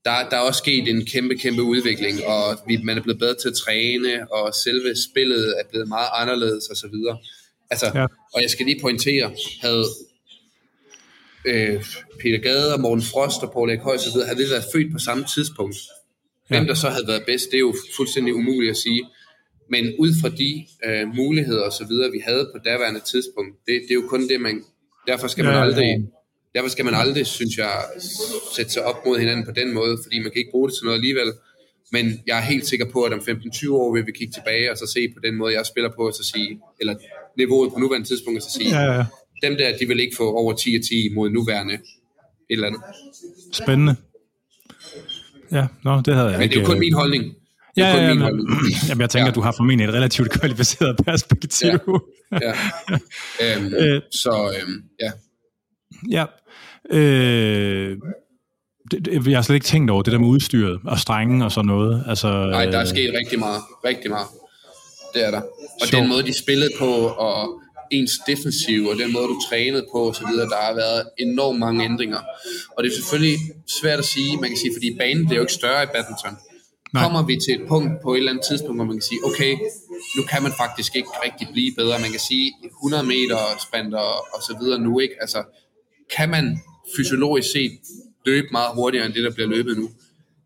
Der, der er også sket en kæmpe, kæmpe udvikling, og vi, man er blevet bedre til at træne, og selve spillet er blevet meget anderledes og så videre. Altså, Ja. og jeg skal lige pointere, havde øh, Peter Gade og Morten Frost og Paul Erik Høj og videre, havde vi været født på samme tidspunkt. Hvem Ja. der så havde været bedst, det er jo fuldstændig umuligt at sige. Men ud fra de øh, muligheder og så videre, vi havde på daværende tidspunkt, det, det er jo kun det, man... Derfor skal man ja, aldrig... ja. Derfor skal man aldrig, synes jeg, sætte sig op mod hinanden på den måde, fordi man kan ikke bruge det til noget alligevel. Men jeg er helt sikker på, at om 15-20 år vil vi kigge tilbage og så se på den måde, jeg spiller på, og så sige, eller niveauet på nuværende tidspunkt, og så sige, Ja, ja. dem der, de vil ikke få over 10 af 10 mod nuværende et eller andet. Spændende. Ja, nå, det havde jeg Men ikke. det er jo kun øh, min holdning. Ja, ja, men, holdning. jamen, jeg tænker, Ja. at du har formentlig et relativt kvalificeret perspektiv. Ja. Øhm, Øh. så øhm, ja. Ja. Øh, det, det, jeg har slet ikke tænkt over det der med udstyret og strenge og sådan noget. Altså, Nej, der er sket rigtig meget. Rigtig meget. Det er der. Og Sjovt. den måde, de spillede på, og ens defensiv, og den måde, du trænede på, og så videre, der har været enormt mange ændringer. Og det er selvfølgelig svært at sige, man kan sige, fordi banen bliver jo ikke større i badminton. Nej. Kommer vi til et punkt på et eller andet tidspunkt, hvor man kan sige, okay, nu kan man faktisk ikke rigtig blive bedre. Man kan sige 100 meter sprinter og så videre nu, ikke? Altså, kan man fysiologisk set løbe meget hurtigere end det, der bliver løbet nu?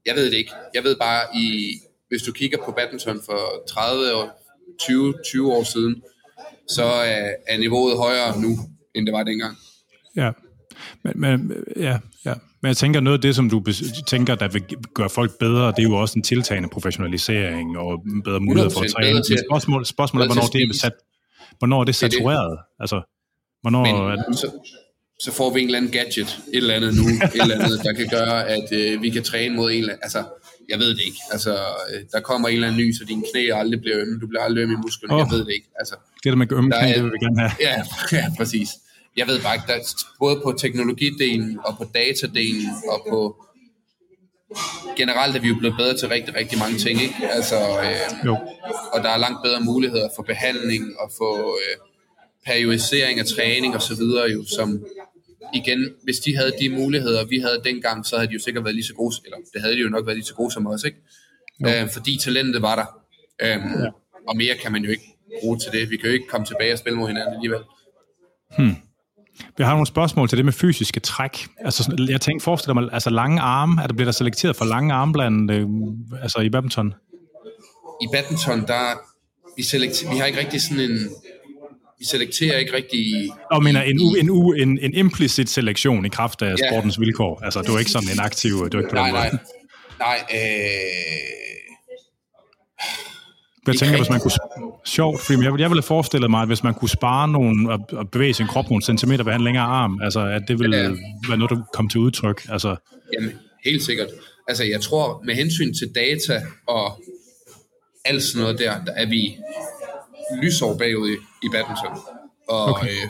Jeg ved det ikke. Jeg ved bare, i, hvis du kigger på badminton for 30 og 20, 20 år siden, så er, er niveauet højere nu, end det var dengang. Ja. Men, men, ja, ja. men jeg tænker, noget af det, som du tænker, der vil gøre folk bedre, det er jo også en tiltagende professionalisering og bedre mulighed for at 100% træne. til- Men spørgsmål, spørgsmålet er, hvornår det er, sat, hvornår er det er det. satureret? Altså, hvornår er Men så, så får vi en eller anden gadget, et eller andet nu, et eller andet, der kan gøre, at øh, vi kan træne mod en eller anden, altså, jeg ved det ikke. Altså, øh, der kommer en eller anden ny, så dine knæ aldrig bliver ømme, du bliver aldrig ømme i musklerne, Åh. jeg ved det ikke. Altså, det der med ømme knæ, er- det vil vi gerne have. Ja, ja, præcis. Jeg ved bare ikke, der, både på teknologidelen og på datadelen og på generelt er vi jo blevet bedre til rigtig, rigtig mange ting, ikke? Altså, øh, Jo. og der er langt bedre muligheder for behandling og for øh, periodisering af træning og så videre jo, som igen, hvis de havde de muligheder, vi havde dengang, så havde de jo sikkert været lige så gode, eller det havde de jo nok været lige så gode som os, ikke? Øh, fordi talentet var der. Øhm, ja. Og mere kan man jo ikke bruge til det. Vi kan jo ikke komme tilbage og spille mod hinanden alligevel. Vi har nogle spørgsmål til det med fysiske træk. Altså, jeg tænker, forestil dig mig, altså lange arme, er der bliver der selekteret for lange arme blandt, øh, altså i badminton? I badminton, der vi, selekter, vi har ikke rigtig sådan en vi selekterer ikke rigtig Og mener en, u, en, u, en, en implicit selektion i kraft af Ja. sportens vilkår. Altså, du er ikke sådan en aktiv, du er ikke på nej den måde. nej nej øh, Jeg tænker, hvis man kunne... Sjovt, fordi jeg, ville- jeg ville have forestillet mig, at hvis man kunne spare nogen og, og bevæge sin krop nogle centimeter ved en længere arm, altså at det ville Ja. være noget, der kom til udtryk. Altså, Jamen, helt sikkert. Altså, jeg tror, med hensyn til data og alt sådan noget der, der er vi lysår bagud i, i badminton. Og Okay. øh,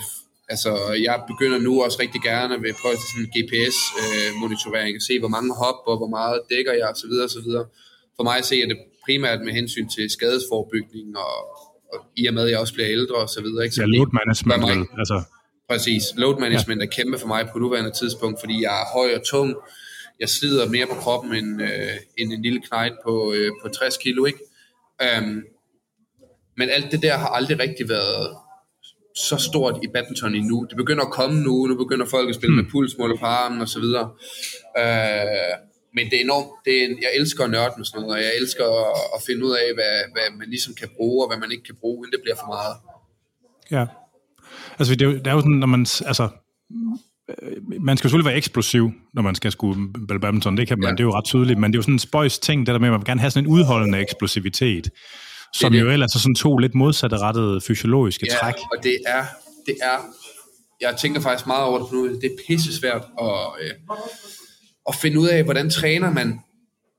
altså, jeg begynder nu også rigtig gerne at prøve sådan en GPS-monitorering, at se, hvor mange hop og hvor meget dækker jeg osv. osv. For mig at se, det primært med hensyn til skadesforbygning, og, og i og med, at jeg også bliver ældre og så videre. Ikke? Så ja, load management, mig- altså, Præcis. Load management ja. er kæmpe for mig på nuværende tidspunkt, fordi jeg er høj og tung. Jeg slider mere på kroppen end, øh, end en lille knejt på, øh, på 60 kilo, ikke? Um, men alt det der har aldrig rigtig været så stort i badminton endnu. Det begynder at komme nu. Nu begynder folk at spille hmm. med pulsmåler på armen og så videre. Uh, men det er enormt, det er en, jeg elsker at nørde med sådan noget, og jeg elsker at, at finde ud af, hvad, hvad man ligesom kan bruge, og hvad man ikke kan bruge, inden det bliver for meget. ja. Altså, det er, jo, det er jo sådan, når man, altså, man skal selvfølgelig være eksplosiv, når man skal skulle badminton, det kan man, ja. det er jo ret tydeligt, men det er jo sådan en spøjs ting, det der med, at man vil gerne have sådan en udholdende eksplosivitet, som det jo ellers er sådan to lidt modsatte rettede fysiologiske ja, træk. og det er, det er, jeg tænker faktisk meget over det nu, det er pisse svært at, øh, at finde ud af, hvordan træner man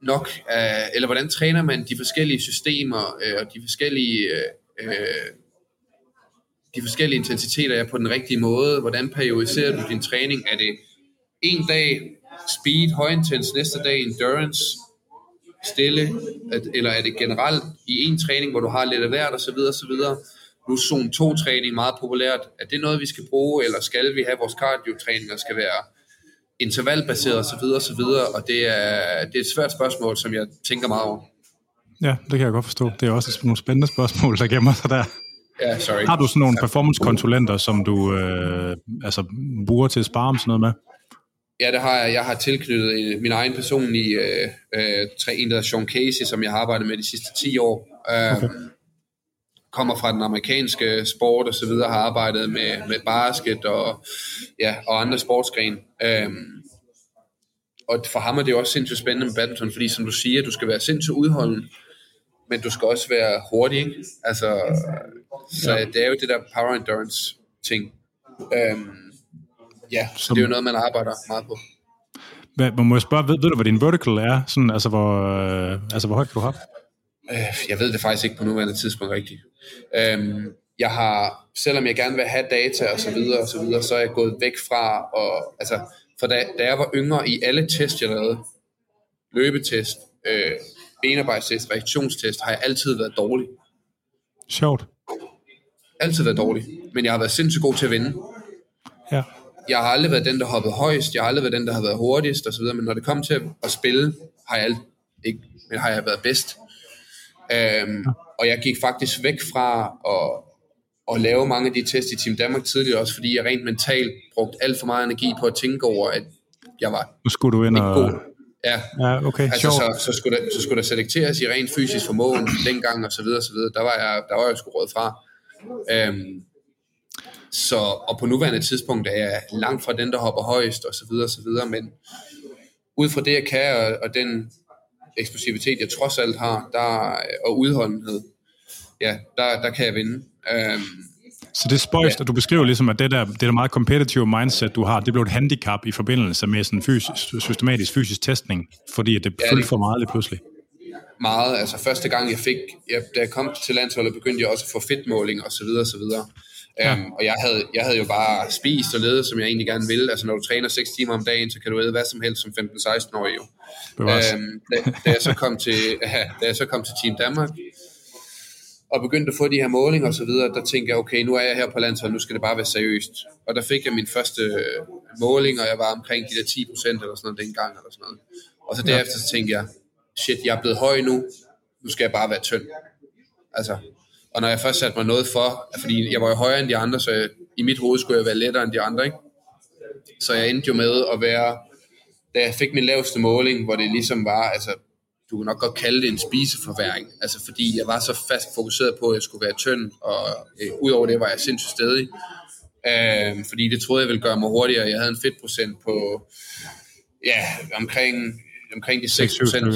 nok, øh, eller hvordan træner man de forskellige systemer, øh, og de forskellige øh, de forskellige intensiteter er på den rigtige måde? Hvordan periodiserer du din træning? Er det en dag speed, højintens, næste dag endurance, stille, eller er det generelt i en træning, hvor du har lidt af hvert og så videre, og så videre. Nu er zone 2 træning meget populært. Er det noget, vi skal bruge, eller skal vi have vores cardio-træninger skal være intervalbaseret og så videre, og så videre, og det er, det er et svært spørgsmål, som jeg tænker meget over. Ja, det kan jeg godt forstå. Det er også nogle spændende spørgsmål, der gemmer sig der. Ja, sorry. Har du sådan nogle performance-konsulenter, som du øh, altså, bruger til at spare om sådan noget med? Ja, det har jeg. Jeg har tilknyttet min egen personlige øh, øh, en, der hedder Sean Casey, som jeg har arbejdet med de sidste 10 år. Øh, okay. Kommer fra den amerikanske sport og så videre, har arbejdet med, med basket og, ja, og andre sportsgren. Øh, og for ham er det også sindssygt spændende med badminton, fordi som du siger, du skal være sindssygt udholden, men du skal også være hurtig, ikke? Altså, så ja. det er jo det der power endurance ting. Øhm, ja, så det er jo noget, man arbejder meget på. Hvad, må jeg spørge, ved, ved du, hvad din vertical er? Sådan, altså, hvor, øh, altså, hvor højt kan du hoppe? Øh, jeg ved det faktisk ikke på nuværende tidspunkt rigtigt. Øhm, jeg har, selvom jeg gerne vil have data og så videre og så videre, så er jeg gået væk fra, og, altså, for da, da jeg var yngre i alle test, jeg lavede, løbetest, øh, benarbejdstest, reaktionstest, har jeg altid været dårlig. Sjovt. Altid været dårlig, men jeg har været sindssygt god til at vinde. Ja. Jeg har aldrig været den, der hoppede højst, jeg har aldrig været den, der har været hurtigst osv., men når det kom til at spille, har jeg, alt, ikke, men har jeg været bedst. Øhm. Og jeg gik faktisk væk fra at, at lave mange af de tests i Team Danmark tidligere, også fordi jeg rent mentalt brugte alt for meget energi på at tænke over, at jeg var nu skulle du ind og... god. Ja, ja okay, altså, så, så, skulle der, så skulle der selekteres i rent fysisk formåen dengang og så videre, og så videre. Der var jeg, der var jeg sgu råd fra. Øhm, så, og på nuværende tidspunkt er jeg langt fra den, der hopper højst og så videre, så videre, men ud fra det, jeg kan, og, og den eksplosivitet, jeg trods alt har, der, og udholdenhed, ja, der, der kan jeg vinde. Øhm, så det er spøjst, ja. og du beskriver ligesom, at det der, det der meget competitive mindset, du har, det blev et handicap i forbindelse med sådan fysisk, systematisk fysisk testning, fordi det ja, fyldte for meget lige pludselig. Meget, altså første gang jeg fik, jeg, da jeg kom til landsholdet, begyndte jeg også at få fedtmåling og så videre og så videre. Ja. Um, og jeg havde, jeg havde jo bare spist og ledet, som jeg egentlig gerne ville. Altså når du træner 6 timer om dagen, så kan du æde hvad som helst som 15-16-årig jo. Um, da, da, jeg så kom til, ja, da jeg så kom til Team Danmark, og begyndte at få de her målinger og så videre, der tænkte jeg, okay, nu er jeg her på landsholdet, nu skal det bare være seriøst. Og der fik jeg min første måling, og jeg var omkring de der 10 procent eller sådan noget dengang, eller sådan noget. Og så derefter så tænkte jeg, shit, jeg er blevet høj nu, nu skal jeg bare være tynd. Altså, og når jeg først satte mig noget for, fordi jeg var jo højere end de andre, så jeg, i mit hoved skulle jeg være lettere end de andre, ikke? Så jeg endte jo med at være, da jeg fik min laveste måling, hvor det ligesom var, altså du kan nok godt kalde det en spiseforværing, altså fordi jeg var så fast fokuseret på, at jeg skulle være tynd, og øh, udover det var jeg sindssygt stedig, øh, fordi det troede jeg ville gøre mig hurtigere. Jeg havde en fedtprocent på, ja, omkring, omkring de 6 procent.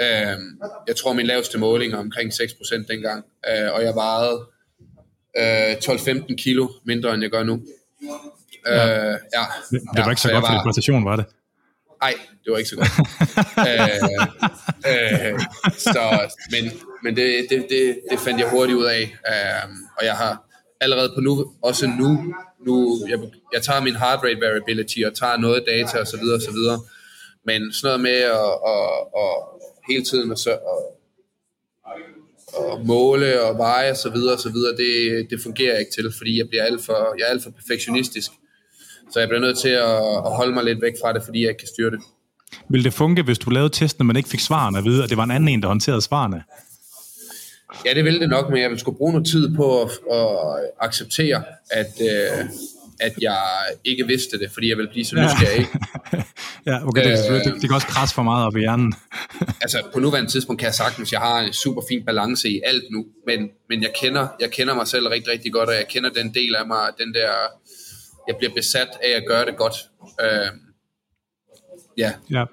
Ja, øh, jeg tror min laveste måling er omkring 6 procent dengang, øh, og jeg vejede øh, 12-15 kilo mindre, end jeg gør nu. Ja. Øh, ja. Det, det var ja, ikke så, så godt for var, præstation, var det? Nej, det var ikke så godt. øh, øh, så, men men det, det, det, det fandt jeg hurtigt ud af. Øh, og jeg har allerede på nu, også nu, nu jeg, jeg tager min heart rate variability og tager noget data og så og. Men sådan noget med at, at, at hele tiden at, at, at måle og veje og og så videre, det, det fungerer ikke til, fordi jeg bliver alt for, jeg er alt for perfektionistisk. Så jeg bliver nødt til at, at holde mig lidt væk fra det, fordi jeg ikke kan styre det. Vil det funke, hvis du lavede testen, men ikke fik svarene at vide, at det var en anden en, der håndterede svarene? Ja, det ville det nok, men jeg vil skulle bruge noget tid på at, at acceptere, at, øh, at jeg ikke vidste det, fordi jeg vil blive så nysgerrig. ja, okay, det, øh, det, det kan også krasse for meget op i hjernen. altså, på nuværende tidspunkt kan jeg sagtens, jeg har en super fin balance i alt nu, men, men jeg, kender, jeg kender mig selv rigtig, rigtig godt, og jeg kender den del af mig, den der jeg bliver besat af at gøre det godt. Øh, ja. ja.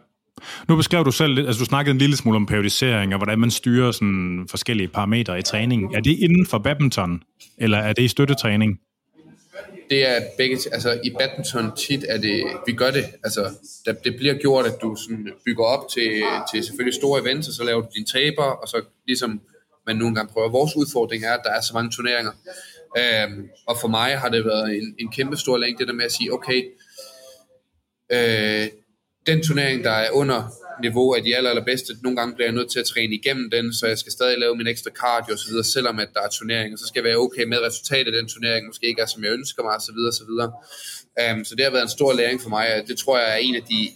Nu beskrev du selv lidt, altså du snakkede en lille smule om periodisering, og hvordan man styrer sådan forskellige parametre i træning. Er det inden for badminton, eller er det i støttetræning? Det er begge, altså i badminton tit er det, vi gør det, altså der, det bliver gjort, at du sådan bygger op til, til selvfølgelig store events, og så laver du dine taber, og så ligesom man nogle gange prøver. Vores udfordring er, at der er så mange turneringer, øhm, og for mig har det været en, en kæmpe stor længde, det der med at sige, okay, øh, den turnering, der er under niveau af de aller, allerbedste, nogle gange bliver jeg nødt til at træne igennem den, så jeg skal stadig lave min ekstra cardio osv., selvom at der er turneringer, så skal jeg være okay med resultatet af den turnering, måske ikke er som jeg ønsker mig osv. osv. Um, så det har været en stor læring for mig, og det tror jeg er en af de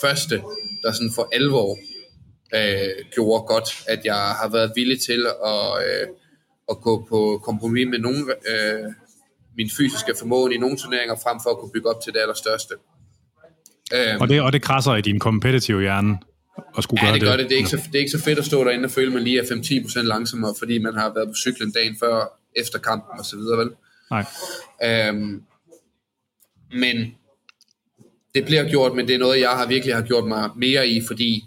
første, der sådan for alvor øh, gjorde godt, at jeg har været villig til at, øh, at gå på kompromis med nogle, øh, min fysiske formåen i nogle turneringer, frem for at kunne bygge op til det allerstørste. Øhm, og, det, og det krasser i din competitive hjerne at skulle ja, gøre det. gør det. Det er, ikke så, det er ikke så fedt at stå derinde og føle, at man lige er 5-10% langsommere, fordi man har været på cyklen dagen før, efter kampen og så videre, vel? Nej. Øhm, men det bliver gjort, men det er noget, jeg har virkelig har gjort mig mere i, fordi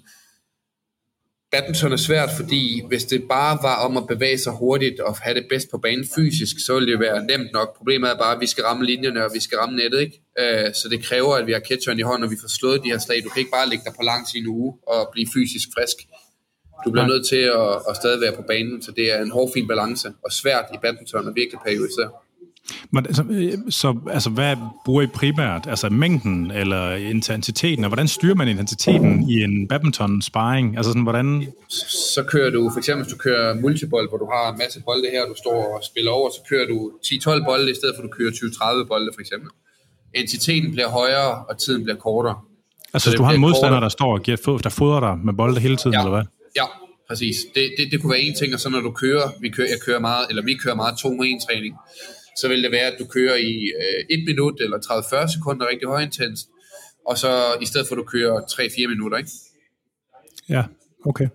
badminton er svært, fordi hvis det bare var om at bevæge sig hurtigt og have det bedst på banen fysisk, så ville det være nemt nok. Problemet er bare, at vi skal ramme linjerne, og vi skal ramme nettet, ikke? Øh, så det kræver, at vi har catcheren i hånden, og vi får slået de her slag. Du kan ikke bare ligge der på langs i en uge og blive fysisk frisk. Du bliver nødt til at, at stadig være på banen, så det er en hård, fin balance, og svært i badminton at virkelig periodisere. Men, så, så altså, hvad bruger I primært? Altså mængden eller intensiteten? Og hvordan styrer man intensiteten i en badminton sparring? Altså sådan, hvordan... Så kører du, for eksempel hvis du kører multibold, hvor du har en masse bolde her, du står og spiller over, så kører du 10-12 bolde, i stedet for at du kører 20-30 bolde for eksempel. Intensiteten bliver højere, og tiden bliver kortere. Altså hvis du har en modstander, kortere. der står og giver, der fodrer dig med bolde hele tiden, ja. eller hvad? Ja, præcis. Det, det, det kunne være en ting, og så når du kører, vi kører, jeg kører meget, eller vi kører meget 2 1 træning, så vil det være, at du kører i øh, 1 minut eller 30-40 sekunder rigtig højintens, og så i stedet for, at du kører 3-4 minutter, ikke? Ja, okay.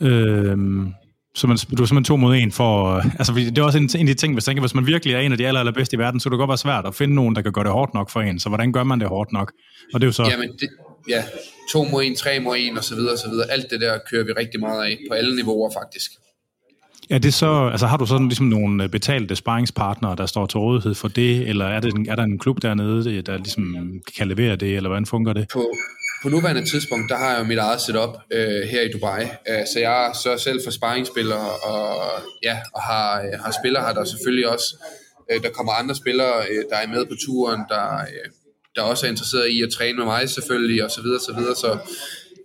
Øhm, så man, du er simpelthen to mod en for... Altså, det er også en, en af de ting, hvis, tænker, hvis man virkelig er en af de aller, allerbedste i verden, så kan det godt være svært at finde nogen, der kan gøre det hårdt nok for en. Så hvordan gør man det hårdt nok? Og det er jo så... Jamen, det, ja, to mod en, tre mod en, og så videre, og så videre. Alt det der kører vi rigtig meget af, på alle niveauer faktisk. Er det så, altså har du sådan ligesom nogle øh, betalte sparringspartnere, der står til rådighed for det, eller er, det, er der en klub dernede, øh, der ligesom kan levere det, eller hvordan fungerer det? På, på nuværende tidspunkt, der har jeg jo mit eget setup øh, her i Dubai, øh, så jeg sørger selv for sparringsspillere, og, ja, og har, øh, har spillere har der selvfølgelig også, øh, der kommer andre spillere, øh, der er med på turen, der, øh, der også er interesseret i at træne med mig selvfølgelig, og så videre, så videre, så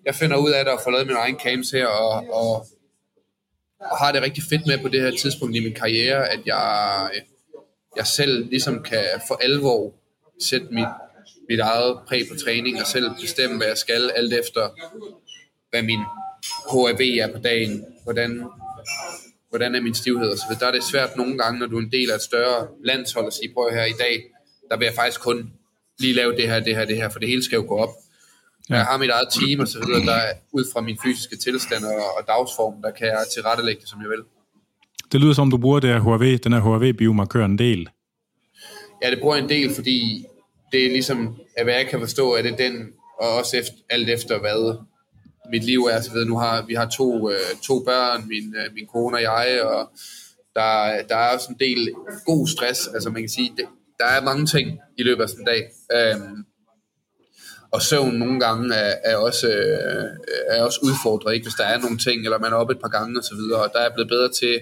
jeg finder ud af det og får lavet min egen camps her, og, og og har det rigtig fedt med på det her tidspunkt i min karriere, at jeg, jeg selv ligesom kan for alvor sætte mit, mit eget præg på træning og selv bestemme, hvad jeg skal, alt efter hvad min HRV er på dagen, hvordan, hvordan er min stivhed osv. så. Der er det svært nogle gange, når du er en del af et større landshold at sige, prøv her i dag, der vil jeg faktisk kun lige lave det her, det her, det her, for det hele skal jo gå op. Ja. Jeg har mit eget team og så videre, der er ud fra min fysiske tilstand og, og dagsform, der kan jeg tilrettelægge det, som jeg vil. Det lyder som, du bruger det her HRV, den her HRV-biomarkør en del. Ja, det bruger jeg en del, fordi det er ligesom, at hvad jeg kan forstå, at det den, og også efter, alt efter hvad mit liv er, så ved nu har vi har to, øh, to børn, min, øh, min kone og jeg, og der, der er også en del god stress, altså man kan sige, det, der er mange ting i løbet af sådan en dag. Øhm, og søvn nogle gange er, er, også, øh, er også udfordret, ikke? hvis der er nogle ting, eller man er oppe et par gange og så videre, og der er jeg blevet bedre til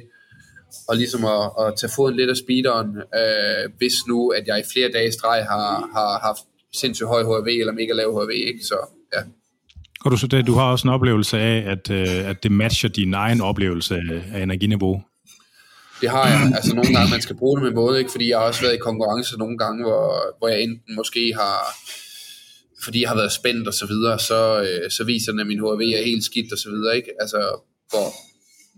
at, ligesom at, at tage foden lidt af speederen, øh, hvis nu, at jeg i flere dage streg har, har haft sindssygt høj HRV, eller mega lav HRV, ikke? så ja. Og du, så det, du har også en oplevelse af, at, øh, at det matcher din egen oplevelse af energiniveau? Det har jeg. Altså nogle gange, man skal bruge det med måde, ikke? fordi jeg har også været i konkurrence nogle gange, hvor, hvor jeg enten måske har fordi jeg har været spændt og så videre, så, øh, så viser den, at min HRV er helt skidt og så videre, ikke? Altså, hvor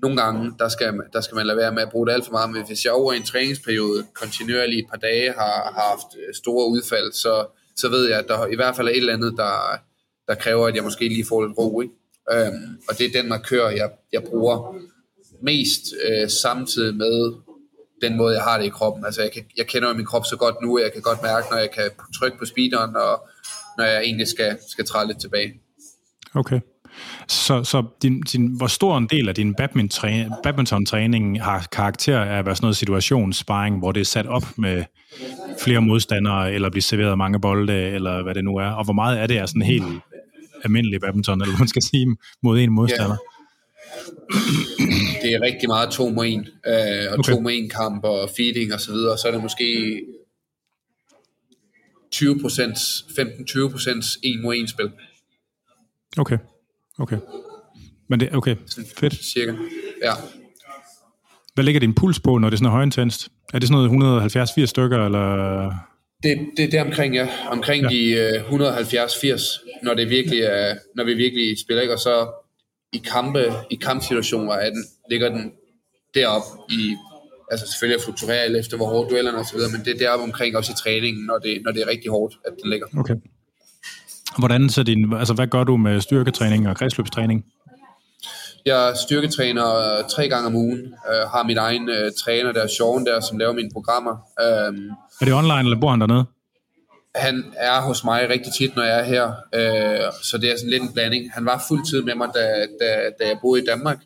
nogle gange, der skal, der skal man lade være med at bruge det alt for meget, men hvis jeg over en træningsperiode kontinuerligt et par dage har, har haft øh, store udfald, så, så ved jeg, at der i hvert fald er et eller andet, der, der kræver, at jeg måske lige får lidt ro, ikke? Øhm, og det er den markør, jeg, jeg bruger mest øh, samtidig med, den måde, jeg har det i kroppen. Altså, jeg, kan, jeg kender jo min krop så godt nu, at jeg kan godt mærke, når jeg kan trykke på speederen, og når jeg egentlig skal, skal træde lidt tilbage. Okay. Så, så din, din, hvor stor en del af din badminton-træning har karakter af at være sådan noget situationssparring, hvor det er sat op med flere modstandere, eller bliver serveret mange bolde, eller hvad det nu er, og hvor meget af det er sådan helt almindelig badminton, eller man skal sige, mod en modstander? Det er rigtig meget to mod en, øh, og okay. to mod en kamp, og feeding og så videre, så er det måske 20% 15-20% en mod en spil. Okay. Okay. Men det, okay, fedt. Cirka, ja. Hvad ligger din puls på, når det er sådan højintenst? Er det sådan noget 170-80 stykker, eller? Det, det, er omkring, ja. Omkring ja. de uh, øh, 170-80, når, det virkelig er, når vi virkelig spiller, ikke? Og så i kampe, i kampsituationer er den, ligger den derop i, altså selvfølgelig fluktuerer efter, hvor hårdt duellerne og så videre, men det er deroppe omkring også i træningen, når det, når det er rigtig hårdt, at den ligger. Okay. Hvordan så din, altså hvad gør du med styrketræning og kredsløbstræning? Jeg styrketræner øh, tre gange om ugen. Uh, har min egen uh, træner, der er Sean, der, som laver mine programmer. Uh, er det online, eller bor han dernede? Han er hos mig rigtig tit, når jeg er her. Uh, så det er sådan lidt en blanding. Han var fuldtid med mig, da, da, da jeg boede i Danmark.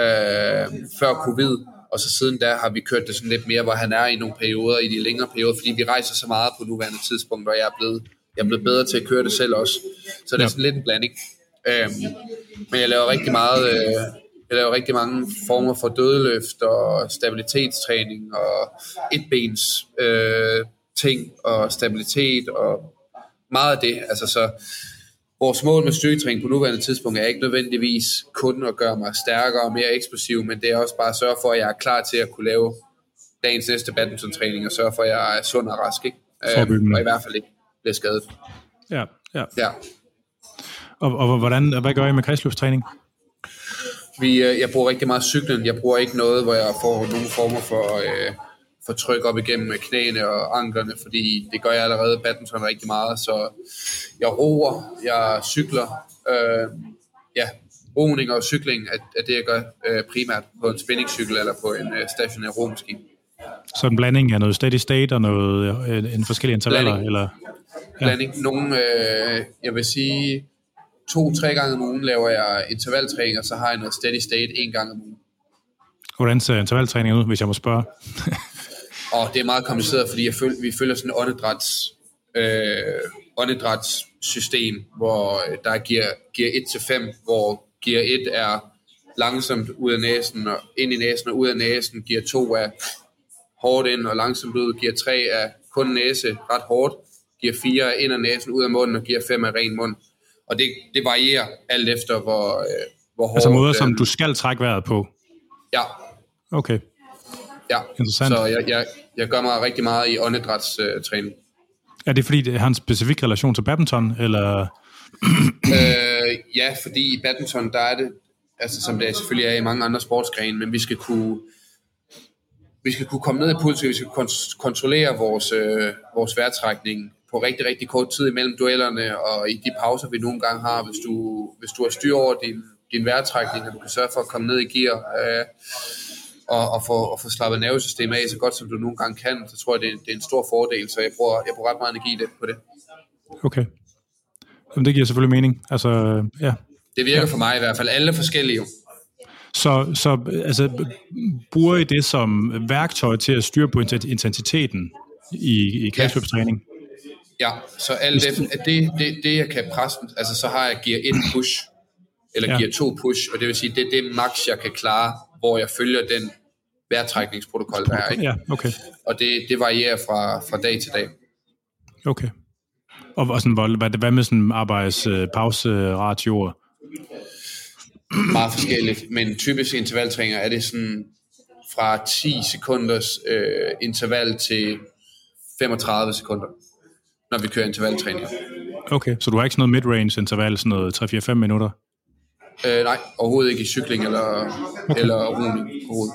Uh, før covid. Og så siden da har vi kørt det sådan lidt mere, hvor han er i nogle perioder, i de længere perioder, fordi vi rejser så meget på nuværende tidspunkt, og jeg er blevet jeg er blevet bedre til at køre det selv også. Så det er sådan lidt en blanding. Øhm, men jeg laver rigtig meget, øh, jeg laver rigtig mange former for dødeløft og stabilitetstræning og etbens øh, ting og stabilitet og meget af det. Altså så vores mål med styrketræning på nuværende tidspunkt er ikke nødvendigvis kun at gøre mig stærkere og mere eksplosiv, men det er også bare at sørge for, at jeg er klar til at kunne lave dagens næste badminton-træning og sørge for, at jeg er sund og rask. Ikke? Øhm, og i hvert fald ikke bliver skadet. Ja, ja. ja. Og, og hvordan, hvad gør I med kredsløbstræning? Vi, øh, jeg bruger rigtig meget cyklen. Jeg bruger ikke noget, hvor jeg får nogle former for, øh, for tryk op igennem knæene og anklerne, fordi det gør jeg allerede badminton rigtig meget. Så jeg roer, jeg cykler. Øh, ja, roning og cykling er, er det, jeg gør øh, primært på en spændingscykel eller på en øh, stationær romaskine. Så en blanding af noget steady state og noget, øh, en forskellige intervaller? Blanding. Eller? blanding. Ja. Nogle, øh, jeg vil sige, to-tre gange om ugen laver jeg intervaltræning, og så har jeg noget steady state en gang om ugen. Hvordan ser intervaltræning ud, hvis jeg må spørge? og det er meget kompliceret, fordi jeg føl, vi følger sådan en åndedræts, øh, åndedrætssystem, hvor der giver, giver 1-5, hvor gear 1 er langsomt ud af næsen og ind i næsen og ud af næsen, gear 2 er hårdt ind og langsomt ud, gear 3 er kun næse ret hårdt, giver 4 ind af næsen, ud af munden, og giver 5 af ren mund. Og det, det varierer alt efter, hvor, øh, hvor hårdt... Altså måder, som du skal trække vejret på? Ja. Okay. Ja, Interessant. så jeg, jeg, jeg gør mig rigtig meget i åndedrætstræning. Øh, er det fordi, det har en specifik relation til badminton, eller... øh, ja, fordi i badminton, der er det, altså som det selvfølgelig er i mange andre sportsgrene, men vi skal kunne vi skal kunne komme ned i puls, vi skal kunne kontrollere vores, øh, vores vejrtrækning på rigtig, rigtig kort tid imellem duellerne, og i de pauser, vi nogle gange har, hvis du, hvis du har styr over din, din vejrtrækning, og du kan sørge for at komme ned i gear, øh, og, og, få, og få slappet nervesystemet af så godt, som du nogle gange kan, så tror jeg, det er, det er en stor fordel, så jeg bruger, jeg bruger ret meget energi på det. Okay. Jamen, det giver selvfølgelig mening. Altså, ja. Det virker ja. for mig i hvert fald. Alle forskellige. Så, så altså, bruger I det som værktøj til at styre på intensiteten i, i kredsløbstræning? Ja, så alt det, det, det, det, jeg kan presse, altså så har jeg gear 1 push, eller ja. gear 2 push, og det vil sige, det er det max, jeg kan klare, hvor jeg følger den vejrtrækningsprotokol, der er. Ikke? Ja, okay. Og det, det varierer fra, fra dag til dag. Okay. Og, og sådan, hvad, hvad med sådan arbejdspause-ratioer? meget forskelligt, men typisk intervaltræninger er det sådan fra 10 sekunders øh, interval til 35 sekunder, når vi kører intervaltræninger. Okay, så du har ikke sådan noget mid-range interval, sådan noget 3-4-5 minutter? Øh, nej, overhovedet ikke i cykling eller, okay. eller roning overhovedet.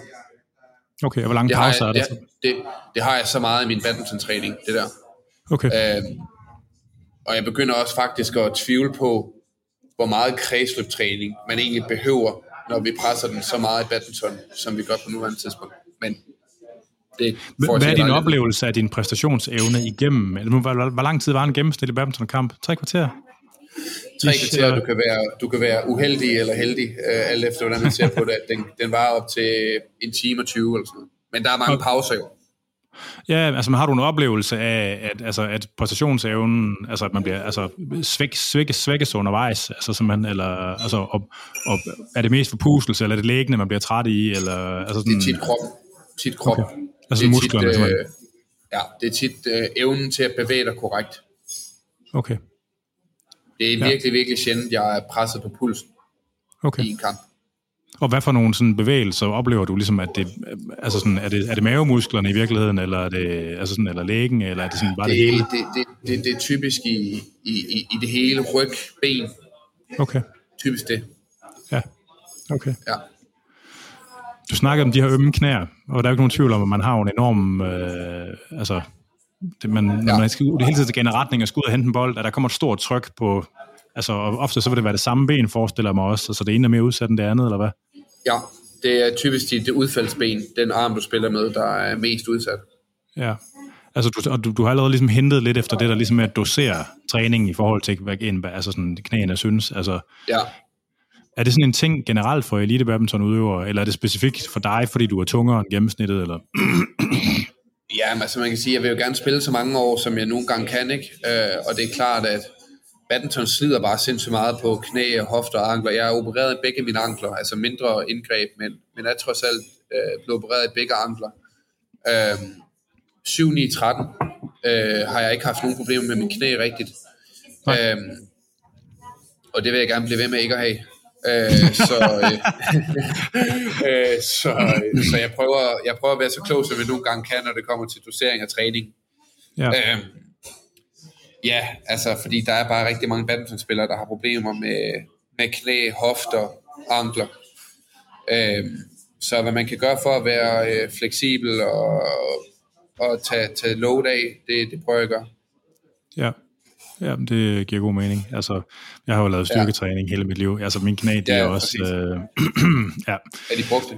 Okay, og hvor lange pauser er det? Det, det, det har jeg så meget i min badminton-træning, det der. Okay. Øh, og jeg begynder også faktisk at tvivle på, hvor meget kredsløbtræning man egentlig behøver, når vi presser den så meget i badminton, som vi gør på nuværende tidspunkt. Men det Hvad er din oplevelse af din præstationsevne igennem? Hvor, hvor lang tid var en gennemsnitlig badmintonkamp? Tre kvarter? Tre kvarter, du kan være, du kan være uheldig eller heldig, uh, alt efter hvordan man ser på det. Den, den var op til en time og 20 eller sådan noget. Men der er mange pauser jo. Ja, altså har du en oplevelse af, at, altså, at præstationsevnen, altså at man bliver altså, svæk, svæk, svækkes undervejs, altså, så man, eller, altså, og, og, er det mest forpustelse, eller er det læggende, man bliver træt i? Eller, altså sådan, det er tit krop. Tit krop. Okay. Altså det er musklerne, tit, øh, Ja, det er tit øh, evnen til at bevæge dig korrekt. Okay. Det er virkelig, ja. virkelig sjældent, jeg er presset på pulsen okay. i en kamp. Og hvad for nogle sådan bevægelser oplever du ligesom, at det, altså sådan, er det, er det mavemusklerne i virkeligheden, eller er det, altså sådan, eller lægen, eller er det sådan bare det, det hele? Det, det, det, det er typisk i, i, i, i det hele ryg, ben. Okay. Typisk det. Ja, okay. Ja. Du snakkede om de her ømme knæer, og der er jo ikke nogen tvivl om, at man har en enorm, øh, altså, det, man, når ja. man skal det hele tiden skal retning og skal ud og hente en bold, at der kommer et stort tryk på, altså ofte så vil det være det samme ben, forestiller mig også, altså det ene er mere udsat end det andet, eller hvad? Ja, det er typisk dit udfaldsben, den arm, du spiller med, der er mest udsat. Ja, altså du, og du, du har allerede ligesom hentet lidt efter det, der ligesom er at dosere træningen i forhold til, hvad en, altså sådan, knæene synes. Altså, ja. Er det sådan en ting generelt for elite badminton udøvere, eller er det specifikt for dig, fordi du er tungere end gennemsnittet? Eller? Ja, altså man kan sige, at jeg vil jo gerne spille så mange år, som jeg nogle gange kan, ikke? Øh, og det er klart, at badminton slider bare sindssygt meget på knæ, hofter og ankler. Jeg har opereret begge mine ankler, altså mindre indgreb, men, men er trods alt øh, blevet opereret i begge ankler. Øh, 7-9-13 øh, har jeg ikke haft nogen problemer med min knæ rigtigt. Øh, og det vil jeg gerne blive ved med ikke at have. Øh, så, øh, øh, så, øh, så jeg prøver, jeg prøver at være så klog, som jeg nogle gange kan, når det kommer til dosering og træning. Ja. Øh, Ja, altså, fordi der er bare rigtig mange badmintonspillere, der har problemer med, med knæ, hofter, ankler. Øhm, så hvad man kan gøre for at være øh, fleksibel og, og tage, tage load af, det, det prøver jeg at gøre. Ja. Ja, det giver god mening. Altså, jeg har jo lavet styrketræning ja. hele mit liv. Altså, min knæ, det ja, er også... Øh, ja. Er de brugt det?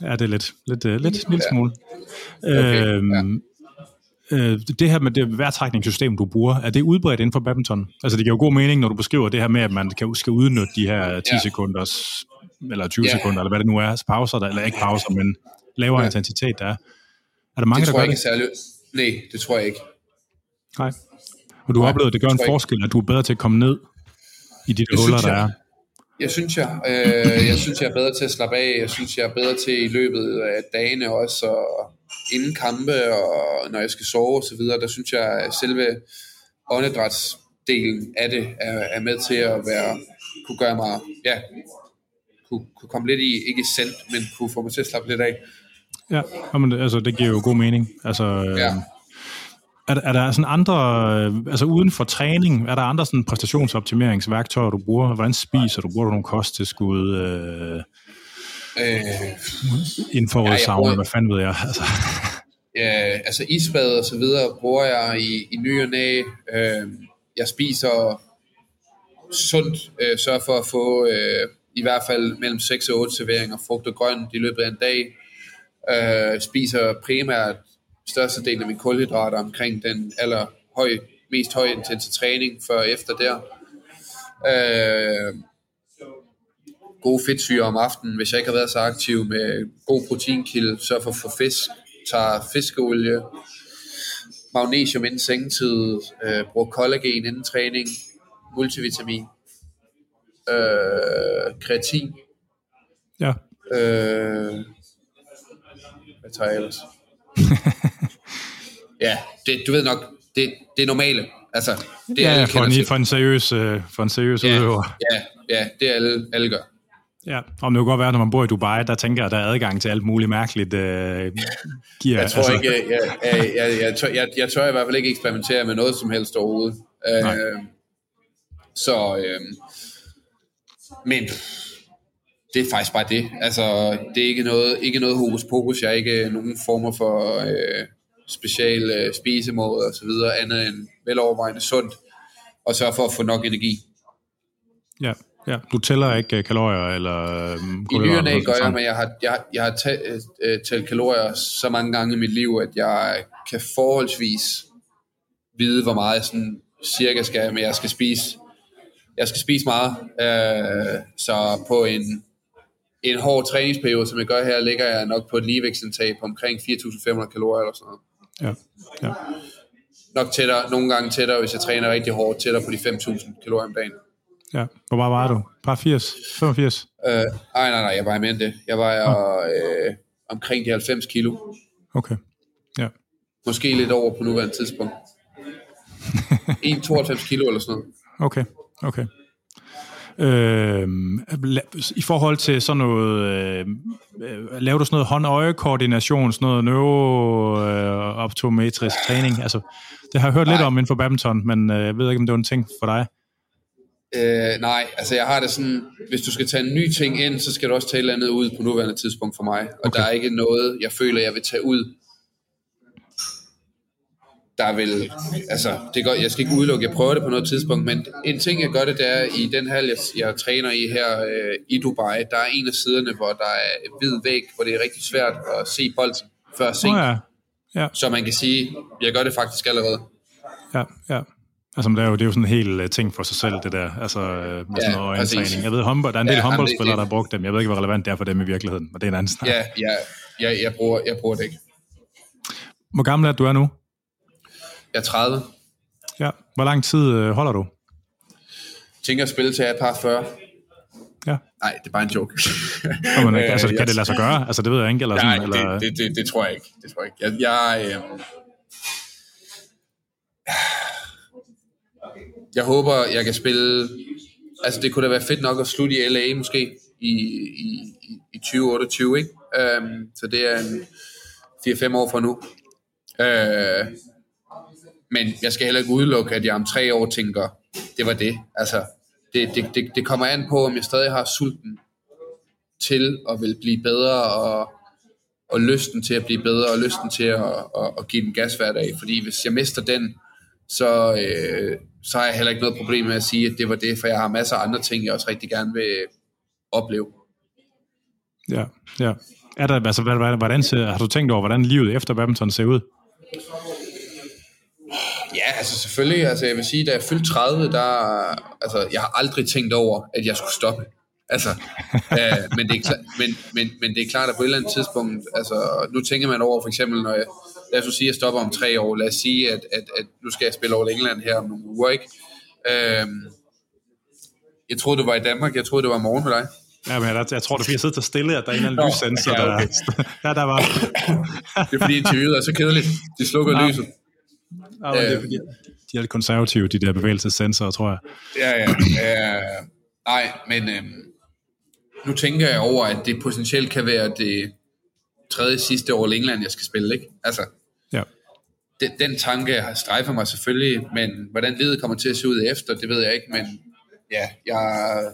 Ja, det er lidt. Lidt, lidt, lidt, lidt smule. Okay, øhm, ja øh, det her med det værtrækningssystem, du bruger, er det udbredt inden for badminton? Altså det giver jo god mening, når du beskriver det her med, at man kan, skal udnytte de her 10 ja. sekunders, eller 20 ja. sekunder, eller hvad det nu er, pauser, der, eller ikke pauser, men lavere ja. intensitet der er. Er der mange, det der tror gør jeg ikke Særlig... Nej, det tror jeg ikke. Nej. Og du har oplevet, at det gør en forskel, at du er bedre til at komme ned i de der huller, der er? Jeg synes, jeg, øh, jeg synes, jeg er bedre til at slappe af. Jeg synes, jeg er bedre til i løbet af dagene også at inden kampe, og når jeg skal sove osv., der synes jeg, at selve åndedrætsdelen af det er, er med til at være, kunne gøre mig, ja, kunne, kunne komme lidt i, ikke i send, men kunne få mig til at slappe lidt af. Ja, men, altså, det giver jo god mening. Altså, øh, ja. Er, er der sådan andre, altså uden for træning, er der andre sådan præstationsoptimeringsværktøjer, du bruger? Hvordan spiser du? Bruger du nogle kosttilskud? Øh, Øh, Infrarød ja, sauna, hvad fanden ved jeg? Altså. Ja, altså isbad og så videre bruger jeg i, i ny og næ. Øh, jeg spiser sundt, øh, sørger for at få øh, i hvert fald mellem 6 og 8 serveringer frugt og grønt i løbet af en dag. Øh, spiser primært størstedelen af mine kulhydrater omkring den aller høj, mest høj intense træning før og efter der. Øh, gode fedtsyre om aftenen, hvis jeg ikke har været så aktiv med god proteinkilde, så for at få fisk, tager fiskeolie, magnesium inden sengetid, øh, bruger kollagen inden træning, multivitamin, øh, kreatin. Ja. Øh, hvad tager jeg ellers? ja, det, du ved nok, det, det er normale. Altså, det er ja, alle for, en, for en seriøs, øh, for en seriøs ja, udøver. Ja, ja, det er alle, alle gør. Ja, og det kan godt være, når man bor i Dubai, der tænker jeg, at der er adgang til alt muligt mærkeligt øh, gear. Jeg tror altså. ikke, jeg, jeg, jeg, jeg, jeg, tør, jeg, jeg tør i hvert fald ikke eksperimentere med noget som helst overhovedet. Øh, så, øh, men det er faktisk bare det. Altså, det er ikke noget, ikke noget hokus pokus. Jeg er ikke nogen former for øh, special øh, spisemåde og så videre, andet end velovervejende sundt, og sørge for at få nok energi. Ja, Ja, du tæller ikke øh, kalorier eller øhm, I nyerne af gør jeg, men jeg har, jeg, jeg har tæ, øh, kalorier så mange gange i mit liv, at jeg kan forholdsvis vide, hvor meget jeg sådan cirka skal, men jeg skal spise. Jeg skal spise meget, øh, så på en, en hård træningsperiode, som jeg gør her, ligger jeg nok på et ligevægtsindtag på omkring 4.500 kalorier eller sådan noget. Ja, ja. Nok tættere, nogle gange tættere, hvis jeg træner rigtig hårdt, tættere på de 5.000 kalorier om dagen. Ja, hvor meget var du? Par 80? 85? Øh, nej, nej, nej, jeg vejer mere end det. Jeg vejer øh, omkring de 90 kilo. Okay, ja. Måske lidt over på nuværende tidspunkt. 1,92 kilo eller sådan noget. Okay, okay. Øh, I forhold til sådan noget, øh, laver du sådan noget hånd-øje-koordination, sådan noget neurooptometrisk øh, træning? Altså, det har jeg hørt Nej. lidt om inden for badminton, men øh, jeg ved ikke, om det var en ting for dig. Øh, nej, altså jeg har det sådan, hvis du skal tage en ny ting ind, så skal du også tage et eller andet ud på nuværende tidspunkt for mig. Og okay. der er ikke noget, jeg føler, jeg vil tage ud, der vil, altså, det går, jeg skal ikke udelukke, jeg prøver det på noget tidspunkt, men en ting, jeg gør det, det er, i den hal, jeg, jeg træner i her øh, i Dubai, der er en af siderne, hvor der er hvid væg, hvor det er rigtig svært at se bolden før seng. Oh, ja. Ja. Så man kan sige, jeg gør det faktisk allerede. Ja, ja. Altså, det er, jo, det er jo sådan en hel uh, ting for sig selv, det der, altså øh, med ja, sådan noget øjentræning. Jeg ved, håndbold, der er en del ja, håndboldspillere, der har brugt dem. Jeg ved ikke, hvor relevant det er for dem i virkeligheden, men det er en anden snak. Ja, ja, ja jeg, bruger, jeg bruger det ikke. Hvor gammel er du er nu? Jeg er 30. Ja. Hvor lang tid øh, holder du? Jeg tænker at spille til jeg er par 40. Ja. Nej, det er bare en joke. Jamen, altså, kan det lade sig gøre? Altså, det ved jeg ikke. Eller sådan, Nej, eller... Det, det, det, det, tror jeg ikke. Det tror jeg ikke. Jeg, jeg, øh... jeg håber, jeg kan spille... Altså, det kunne da være fedt nok at slutte i LA måske i, i, i 2028, ikke? Um, så det er en 4-5 år fra nu. Uh, men jeg skal heller ikke udelukke, at jeg om tre år tænker, det var det. Altså, det, det, det, det kommer an på, om jeg stadig har sulten til at vil blive bedre, og, og lysten til at blive bedre, og lysten til at, at, at give den gas hver dag. Fordi hvis jeg mister den, så, øh, så har jeg heller ikke noget problem med at sige, at det var det, for jeg har masser af andre ting, jeg også rigtig gerne vil opleve. Ja, ja. Er der, altså, hvordan, ser, har du tænkt over, hvordan livet efter badminton ser ud? Ja, altså selvfølgelig. Altså jeg vil sige, da jeg fyldte 30, der, altså jeg har aldrig tænkt over, at jeg skulle stoppe. Altså, øh, men, det er klar, men, men, men det er klart, at på et eller andet tidspunkt, altså nu tænker man over for eksempel, når jeg, lad os sige, at jeg stopper om tre år, lad os sige, at, at, at nu skal jeg spille over England her om nogle uger, ikke? Øh, jeg troede, du var i Danmark, jeg troede, det var morgen med dig. Ja, men jeg, jeg tror, det bliver siddet til stille, at der er en eller anden lyssensor, ja, okay. der, ja, der var... det er fordi interviewet er så kedeligt. De slukker ja. lyset. Ja, det er, fordi, de er lidt konservative, de der bevægelsessensorer, tror jeg. Ja, ja. Uh, nej, men uh, nu tænker jeg over, at det potentielt kan være det tredje sidste år i England, jeg skal spille, ikke? Altså, ja. den, den tanke har strejfet mig selvfølgelig, men hvordan livet kommer til at se ud efter, det ved jeg ikke, men ja, jeg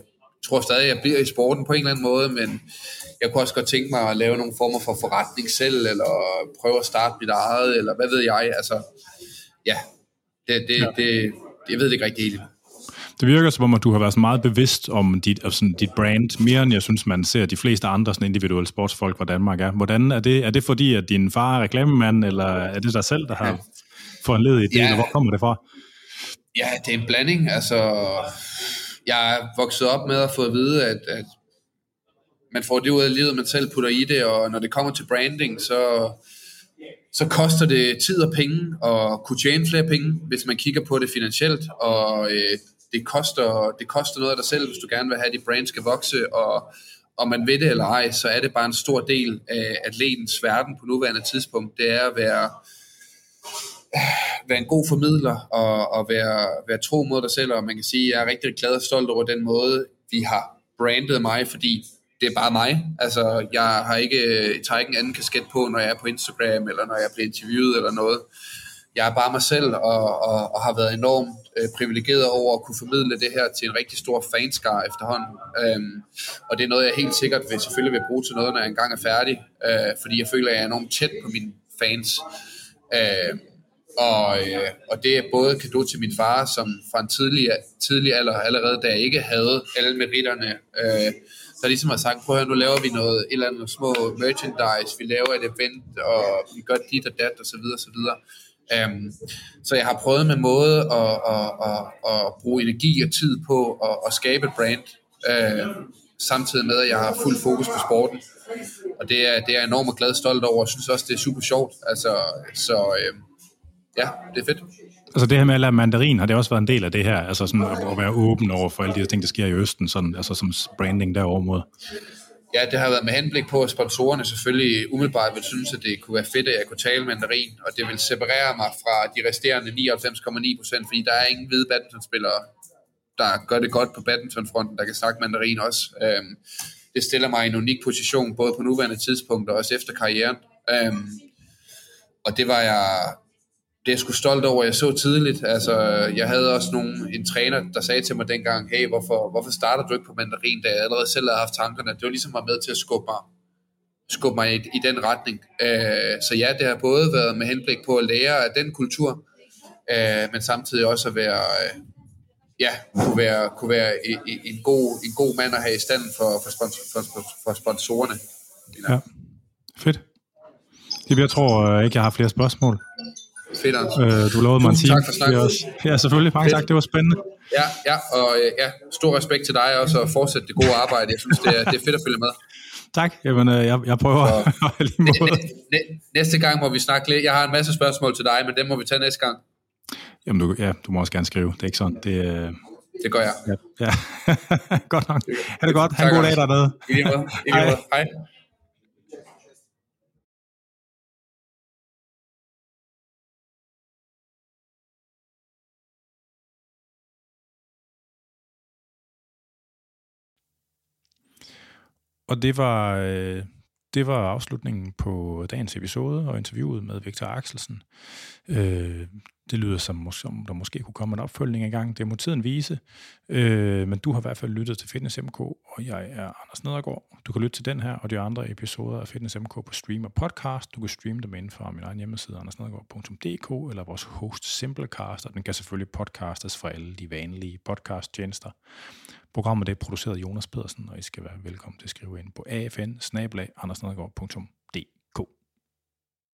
tror stadig, jeg bliver i sporten på en eller anden måde, men jeg kunne også godt tænke mig at lave nogle former for forretning selv, eller prøve at starte mit eget, eller hvad ved jeg, altså, ja, det, det, ja. det, jeg ved det ikke rigtig helt. Det virker som om, at du har været meget bevidst om dit, altså dit brand, mere end jeg synes, man ser de fleste andre sådan individuelle sportsfolk fra Danmark er. Hvordan er det? Er det fordi, at din far er reklamemand, eller er det dig selv, der har ja. foranledet i det, ja. eller hvor kommer det fra? Ja, det er en blanding. Altså, jeg er vokset op med at få at vide, at, at man får det ud af livet, man selv putter i det, og når det kommer til branding, så så koster det tid og penge at kunne tjene flere penge, hvis man kigger på det finansielt, og øh, det, koster, det koster noget af dig selv, hvis du gerne vil have, at dit brand skal vokse, og om man ved det eller ej, så er det bare en stor del af atletens verden på nuværende tidspunkt, det er at være, være en god formidler, og, og være, være tro mod dig selv, og man kan sige, at jeg er rigtig glad og stolt over den måde, vi har brandet mig, fordi det er bare mig. Altså, jeg har ikke, jeg tager ikke en anden kasket på, når jeg er på Instagram, eller når jeg bliver interviewet, eller noget. Jeg er bare mig selv, og, og, og har været enormt øh, privilegeret over at kunne formidle det her til en rigtig stor fanskar efterhånden. Øhm, og det er noget, jeg helt sikkert vil, selvfølgelig vil bruge til noget, når jeg engang er færdig, øh, fordi jeg føler, at jeg er enormt tæt på mine fans. Øh, Og, øh, og det er både kado til min far, som fra en tidlig, tidlig alder, allerede da jeg ikke havde alle meritterne, øh, så ligesom har sagt, prøv at høre, nu laver vi noget, et eller andet små merchandise, vi laver et event, og vi gør dit og dat, og så videre, og så videre. Um, så jeg har prøvet med måde at, at, at, at bruge energi og tid på at, at skabe et brand, uh, samtidig med, at jeg har fuld fokus på sporten. Og det er, det er jeg enormt glad og stolt over, og synes også, det er super sjovt. Altså, så uh, ja, det er fedt. Altså det her med at lære mandarin, har det også været en del af det her? Altså sådan at, være åben over for alle de ting, der sker i Østen, sådan, altså som branding derovre mod? Ja, det har været med henblik på, at sponsorerne selvfølgelig umiddelbart vil synes, at det kunne være fedt, at jeg kunne tale mandarin, og det vil separere mig fra de resterende 99,9 procent, fordi der er ingen hvide badmintonspillere, der gør det godt på badmintonfronten, der kan snakke mandarin også. Øhm, det stiller mig i en unik position, både på nuværende tidspunkt og også efter karrieren. Øhm, og det var jeg det er jeg sgu stolt over, jeg så tidligt. Altså, jeg havde også nogle, en træner, der sagde til mig dengang, hey, hvorfor, hvorfor starter du ikke på mandarin, da jeg allerede selv havde haft tankerne. Det var ligesom var med til at skubbe mig, skubbe mig i, i den retning. Uh, så ja, det har både været med henblik på at lære af den kultur, uh, men samtidig også at være, uh, ja, kunne være, kunne være en, en, god, en god mand at have i stand for, for, sponsor, for, for, for sponsorerne. Ja, fedt. Jeg tror ikke, jeg har flere spørgsmål. Fedt, Anders. Øh, du lovede mig en time. tak for snakken. Også. Ja, selvfølgelig. Mange tak. Det var spændende. Ja, ja, og øh, ja, stor respekt til dig også, og fortsæt det gode arbejde. Jeg synes, det er, det er fedt at følge med. Tak. Jamen, øh, jeg, jeg prøver så. Næ, næ, næste gang må vi snakke lidt. Jeg har en masse spørgsmål til dig, men dem må vi tage næste gang. Jamen, du, ja, du må også gerne skrive. Det er ikke sådan. Det, øh... det gør jeg. Ja, ja. godt nok. Ha' det godt. Ha' en god dag dernede. I lige måde. I lige måde. Hej. Og det var, øh, det var afslutningen på dagens episode og interviewet med Victor Axelsen. Øh, det lyder som, som der måske kunne komme en opfølgning i gang. Det må tiden vise. Øh, men du har i hvert fald lyttet til Fitness MK, og jeg er Anders Nedergaard. Du kan lytte til den her og de andre episoder af Fitness MK på stream og podcast. Du kan streame dem inden for min egen hjemmeside, andersnedergaard.dk, eller vores host Simplecast, og den kan selvfølgelig podcastes fra alle de vanlige podcast-tjenester. Programmet er produceret af Jonas Pedersen, og I skal være velkommen til at skrive ind på afn